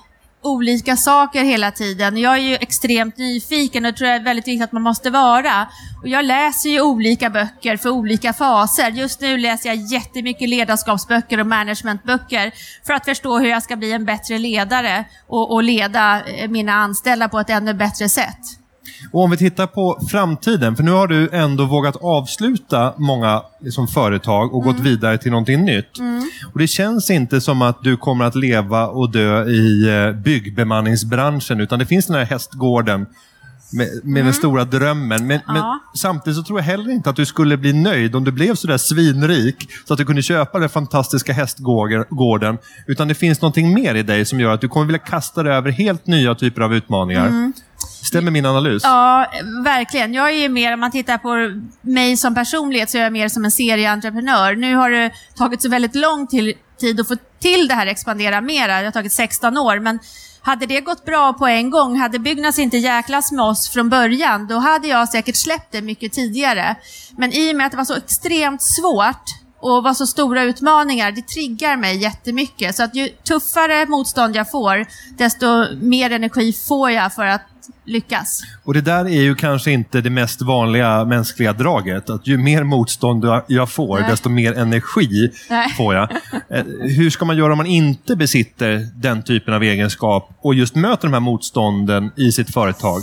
olika saker hela tiden. Jag är ju extremt nyfiken och det tror jag är väldigt viktigt att man måste vara. Och jag läser ju olika böcker för olika faser. Just nu läser jag jättemycket ledarskapsböcker och managementböcker för att förstå hur jag ska bli en bättre ledare och, och leda eh, mina anställda på ett ännu bättre sätt. Och om vi tittar på framtiden, för nu har du ändå vågat avsluta många liksom, företag och gått vidare till någonting nytt. Och Det känns inte som att du kommer att leva och dö i eh, byggbemanningsbranschen, utan det finns den här hästgården med, med den stora drömmen. Men, men Ja. samtidigt så tror jag heller inte att du skulle bli nöjd om du blev sådär svinrik så att du kunde köpa den fantastiska hästgården. Utan det finns någonting mer i dig som gör att du kommer vilja kasta dig över helt nya typer av utmaningar. Stämmer min analys? Ja, verkligen. Jag är ju mer, om man tittar på mig som personlighet, så är jag mer som en serieentreprenör. Nu har det tagit så väldigt lång till, tid att få till det här expandera mera. Det har tagit 16 år, men hade det gått bra på en gång, hade Byggnads inte jäklas med oss från början, då hade jag säkert släppt det mycket tidigare. Men i och med att det var så extremt svårt och var så stora utmaningar, det triggar mig jättemycket. Så att ju tuffare motstånd jag får, desto mer energi får jag för att lyckas. Och det där är ju kanske inte det mest vanliga mänskliga draget. Att ju mer motstånd jag får, Nej. desto mer energi Nej. får jag. Eh, Hur ska man göra om man inte besitter den typen av egenskap och just möter de här motstånden i sitt företag?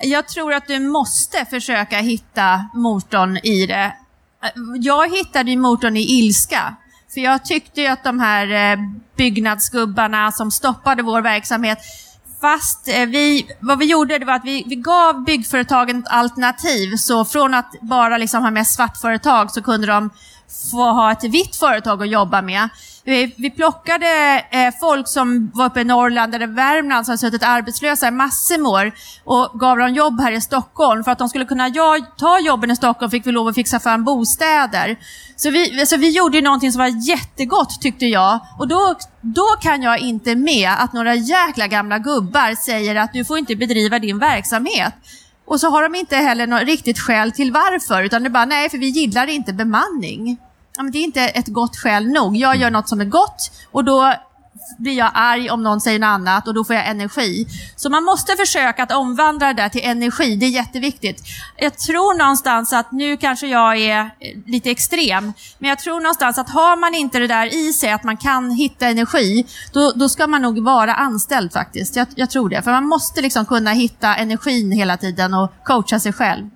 Jag tror att du måste försöka hitta motorn i det. Jag hittade motorn i ilska. För jag tyckte ju att de här eh, byggnadsgubbarna som stoppade vår verksamhet, fast eh, vi, vad vi gjorde det var att vi, vi gav byggföretagen ett alternativ. Så från att bara liksom ha med svartföretag så kunde de få ha ett vitt företag att jobba med. Vi, vi plockade eh, folk som var uppe i Norrland eller Värmland som hade suttit arbetslösa i massor med år och gav dem jobb här i Stockholm. För att de skulle kunna ja, ta jobben i Stockholm fick vi lov att fixa fram bostäder. Så vi, så vi gjorde ju någonting som var jättegott tyckte jag. Och då, då kan jag inte med att några jäkla gamla gubbar säger att du får inte bedriva din verksamhet. Och så har de inte heller något riktigt skäl till varför, utan det är bara nej, för vi gillar inte bemanning det är inte ett gott skäl nog. Jag gör något som är gott och då blir jag arg om någon säger något annat och då får jag energi. Så man måste försöka att omvandla det där till energi, det är jätteviktigt. Jag tror någonstans att, nu kanske jag är eh, lite extrem, men jag tror någonstans att har man inte det där i sig, att man kan hitta energi, då, då ska man nog vara anställd faktiskt. Jag, jag tror det, för man måste liksom kunna hitta energin hela tiden och coacha sig själv.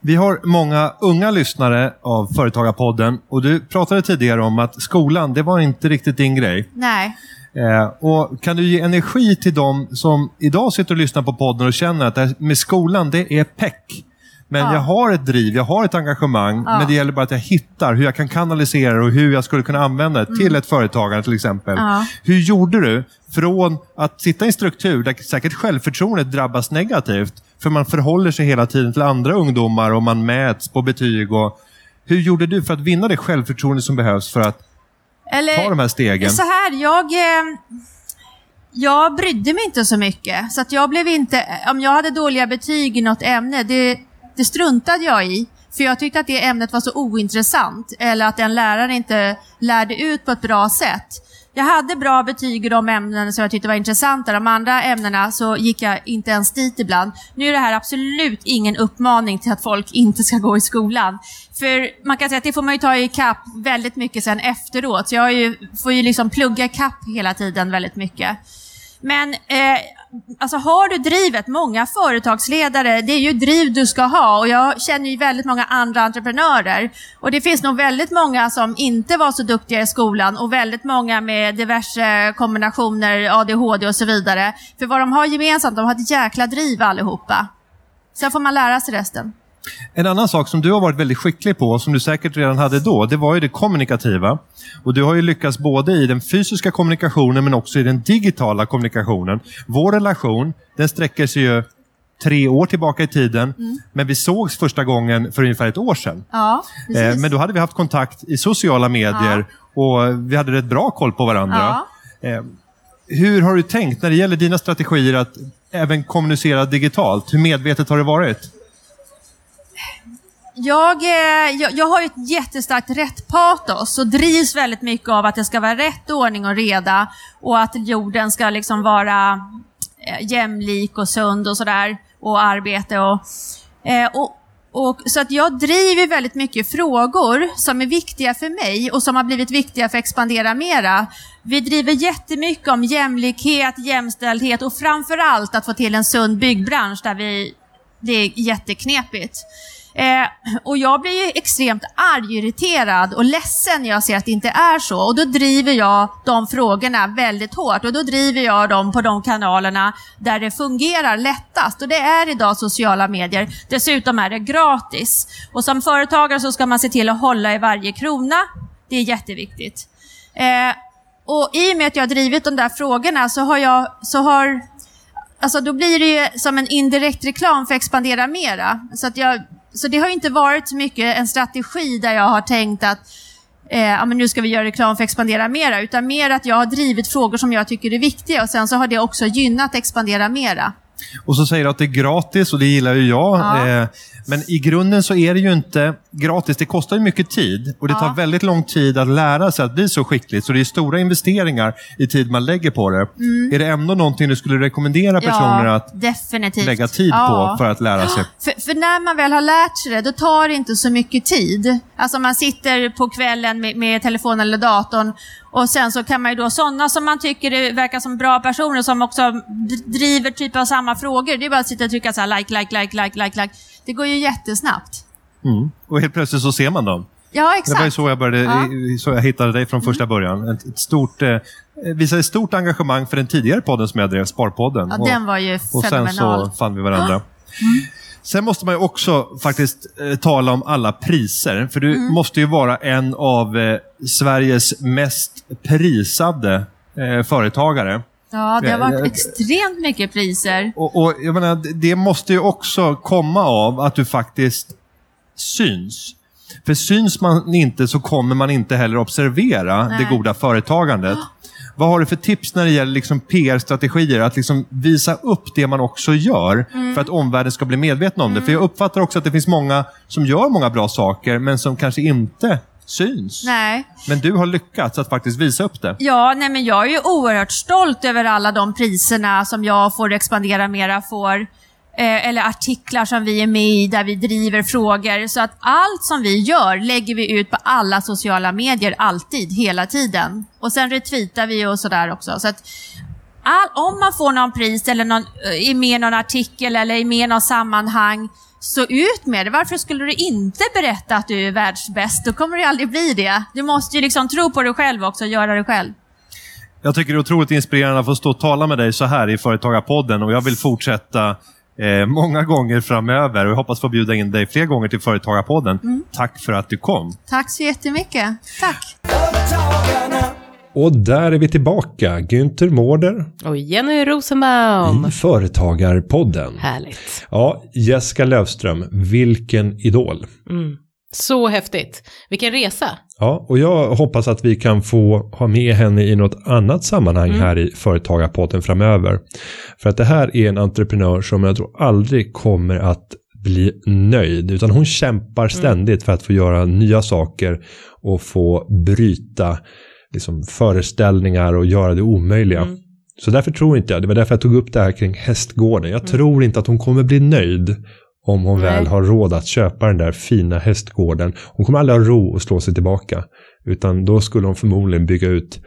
Vi har många unga lyssnare av Företagarpodden och du pratade tidigare om att skolan, det var inte riktigt din grej. Nej. Eh, och Kan du ge energi till dem som idag sitter och lyssnar på podden och känner att det här med skolan, det är peck. Men Ja. jag har ett driv, jag har ett engagemang, Ja. men det gäller bara att jag hittar hur jag kan kanalisera det och hur jag skulle kunna använda det till ett företagande till exempel. Mm. Ja. Hur gjorde du från att sitta i en struktur där säkert självförtroendet drabbas negativt, för man förhåller sig hela tiden till andra ungdomar och man mäts på betyg. Och, hur gjorde du för att vinna det självförtroende som behövs för att Eller, ta de här stegen? Så här, jag, eh, jag brydde mig inte så mycket. Så att jag blev inte, om jag hade dåliga betyg i något ämne, det, det struntade jag i. För jag tyckte att det ämnet var så ointressant. Eller att den läraren inte lärde ut på ett bra sätt. Jag hade bra betyg i de ämnen som jag tyckte var intressanta. De andra ämnena så gick jag inte ens dit ibland. Nu är det här absolut ingen uppmaning till att folk inte ska gå i skolan. För man kan säga att det får man ju ta i kapp väldigt mycket sen efteråt. Så jag har ju, får ju liksom plugga kapp hela tiden väldigt mycket. Men eh, alltså har du drivet, många företagsledare, det är ju driv du ska ha och jag känner ju väldigt många andra entreprenörer. Och det finns nog väldigt många som inte var så duktiga i skolan och väldigt många med diverse kombinationer, ADHD och så vidare. För vad de har gemensamt, de har ett jäkla driv allihopa. Sen får man lära sig resten. En annan sak som du har varit väldigt skicklig på, som du säkert redan hade då, det var ju det kommunikativa. Och Du har ju lyckats både i den fysiska kommunikationen men också i den digitala kommunikationen. Vår relation, den sträcker sig ju tre år tillbaka i tiden, men vi sågs första gången för ungefär ett år sedan. Ja. Eh, men då hade vi haft kontakt i sociala medier och vi hade rätt bra koll på varandra. Eh, hur har du tänkt när det gäller dina strategier att även kommunicera digitalt? Hur medvetet har det varit? Jag, eh, jag, jag har ju ett jättestarkt rätt-patos och drivs väldigt mycket av att det ska vara rätt ordning och reda och att jorden ska liksom vara eh, jämlik och sund och sådär och arbete och, eh, och och, så att jag driver väldigt mycket frågor som är viktiga för mig och som har blivit viktiga för Expandera Mera. Vi driver jättemycket om jämlikhet, jämställdhet och framförallt att få till en sund byggbransch där vi, det är jätteknepigt. Eh, och jag blir ju extremt arg, irriterad och ledsen när jag ser att det inte är så. Och då driver jag de frågorna väldigt hårt och då driver jag dem på de kanalerna där det fungerar lättast. Och det är idag sociala medier. Dessutom är det gratis. Och som företagare så ska man se till att hålla i varje krona. Det är jätteviktigt. Eh, och i och med att jag har drivit de där frågorna så har jag, så har Alltså då blir det ju som en indirekt reklam för att Expandera Mera. Så, att jag, så det har inte varit så mycket en strategi där jag har tänkt att eh, ja, men nu ska vi göra reklam för att Expandera Mera. Utan mer att jag har drivit frågor som jag tycker är viktiga och sen så har det också gynnat Expandera Mera. Och så säger du att det är gratis och det gillar ju jag. Ja. Eh, men i grunden så är det ju inte gratis. Det kostar ju mycket tid och det Ja. tar väldigt lång tid att lära sig att bli så skickligt. Så det är stora investeringar i tid man lägger på det. Är det ändå någonting du skulle rekommendera personer ja, att definitivt. lägga tid på för att lära sig? <gasps> För, för när man väl har lärt sig det, då tar det inte så mycket tid. Alltså man sitter på kvällen med, med telefonen eller datorn och sen så kan man ju då, sådana som man tycker är, verkar som bra personer som också driver typ av samma frågor, det är bara att sitta och trycka så här like, like, like, like, like, like. Det går ju jättesnabbt. Mm. Och helt plötsligt så ser man dem. Ja, Det var ju exakt. så jag, började, Ja. så jag hittade dig från första början. Ett, ett stort, eh, visade ett stort engagemang för den tidigare podden som jag drev, Sparpodden. Ja, Och- den var ju Och sen fenomenal. så fann vi varandra. <gasps> Sen måste man ju också faktiskt eh, tala om alla priser. För du Mm. måste ju vara en av eh, Sveriges mest prisade eh, företagare. Ja, det har ja. varit extremt mycket priser. Och, och jag menar, det- det måste ju också komma av att du faktiskt syns. För syns man inte så kommer man inte heller observera Nej. det goda företagandet. Vad har du för tips när det gäller liksom PR-strategier? Att liksom visa upp det man också gör Mm. för att omvärlden ska bli medveten om det. För jag uppfattar också att det finns många som gör många bra saker men som kanske inte syns. Nej. Men du har lyckats att faktiskt visa upp det. Ja, nej men jag är ju oerhört stolt över alla de priserna som jag får expandera mera får. Eh, eller artiklar som vi är med i där vi driver frågor. Så att allt som vi gör lägger vi ut på alla sociala medier, alltid, hela tiden. Och sen retweetar vi och sådär också. Så att all, om man får någon pris eller någon, eh, är med i någon artikel eller är med i något sammanhang, så ut med det. Varför skulle du inte berätta att du är världsbäst? Då kommer du aldrig bli det. Du måste ju liksom tro på dig själv också och göra det själv. Jag tycker det är otroligt inspirerande att få stå och tala med dig så här i Företagarpodden och jag vill fortsätta eh, många gånger framöver och jag hoppas få bjuda in dig fler gånger till Företagarpodden. Mm. Tack för att du kom. Tack så jättemycket. Tack. Och där är vi tillbaka. Günther Mårder Och Jenny Rosenbaum. i Företagarpodden. Härligt. Ja, Jessica Lövström, vilken idol. Mm. Så häftigt. Vilken resa. Ja, och jag hoppas att vi kan få ha med henne i något annat sammanhang här i Företagarpodden framöver. För att det här är en entreprenör som jag tror aldrig kommer att bli nöjd, utan hon kämpar ständigt för att få göra nya saker och få bryta liksom, föreställningar och göra det omöjliga. Så därför tror inte jag, det var därför jag tog upp det här kring hästgården. Jag tror inte att hon kommer bli nöjd om hon Nej. väl har råd att köpa den där fina hästgården. Hon kommer aldrig ha ro att slå sig tillbaka. Utan då skulle hon förmodligen bygga ut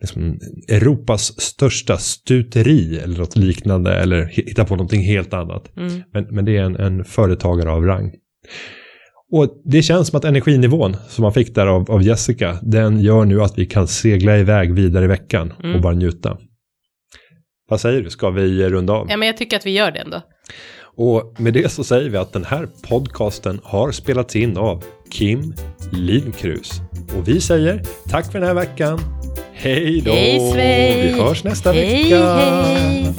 liksom, Europas största stuteri eller något liknande. Eller hitta på någonting helt annat. Mm. Men, men det är en, en företagare av rang. Och det känns som att energinivån som man fick där av, av Jessica, den gör nu att vi kan segla iväg vidare i veckan och Mm. bara njuta. Vad säger du, ska vi runda av? Ja, men jag tycker att vi gör det ändå. Och med det så säger vi att den här podcasten har spelats in av Kim Livkrus. Och vi säger tack för den här veckan. Hej då! Hej! Vi hörs nästa hej, vecka! Hej.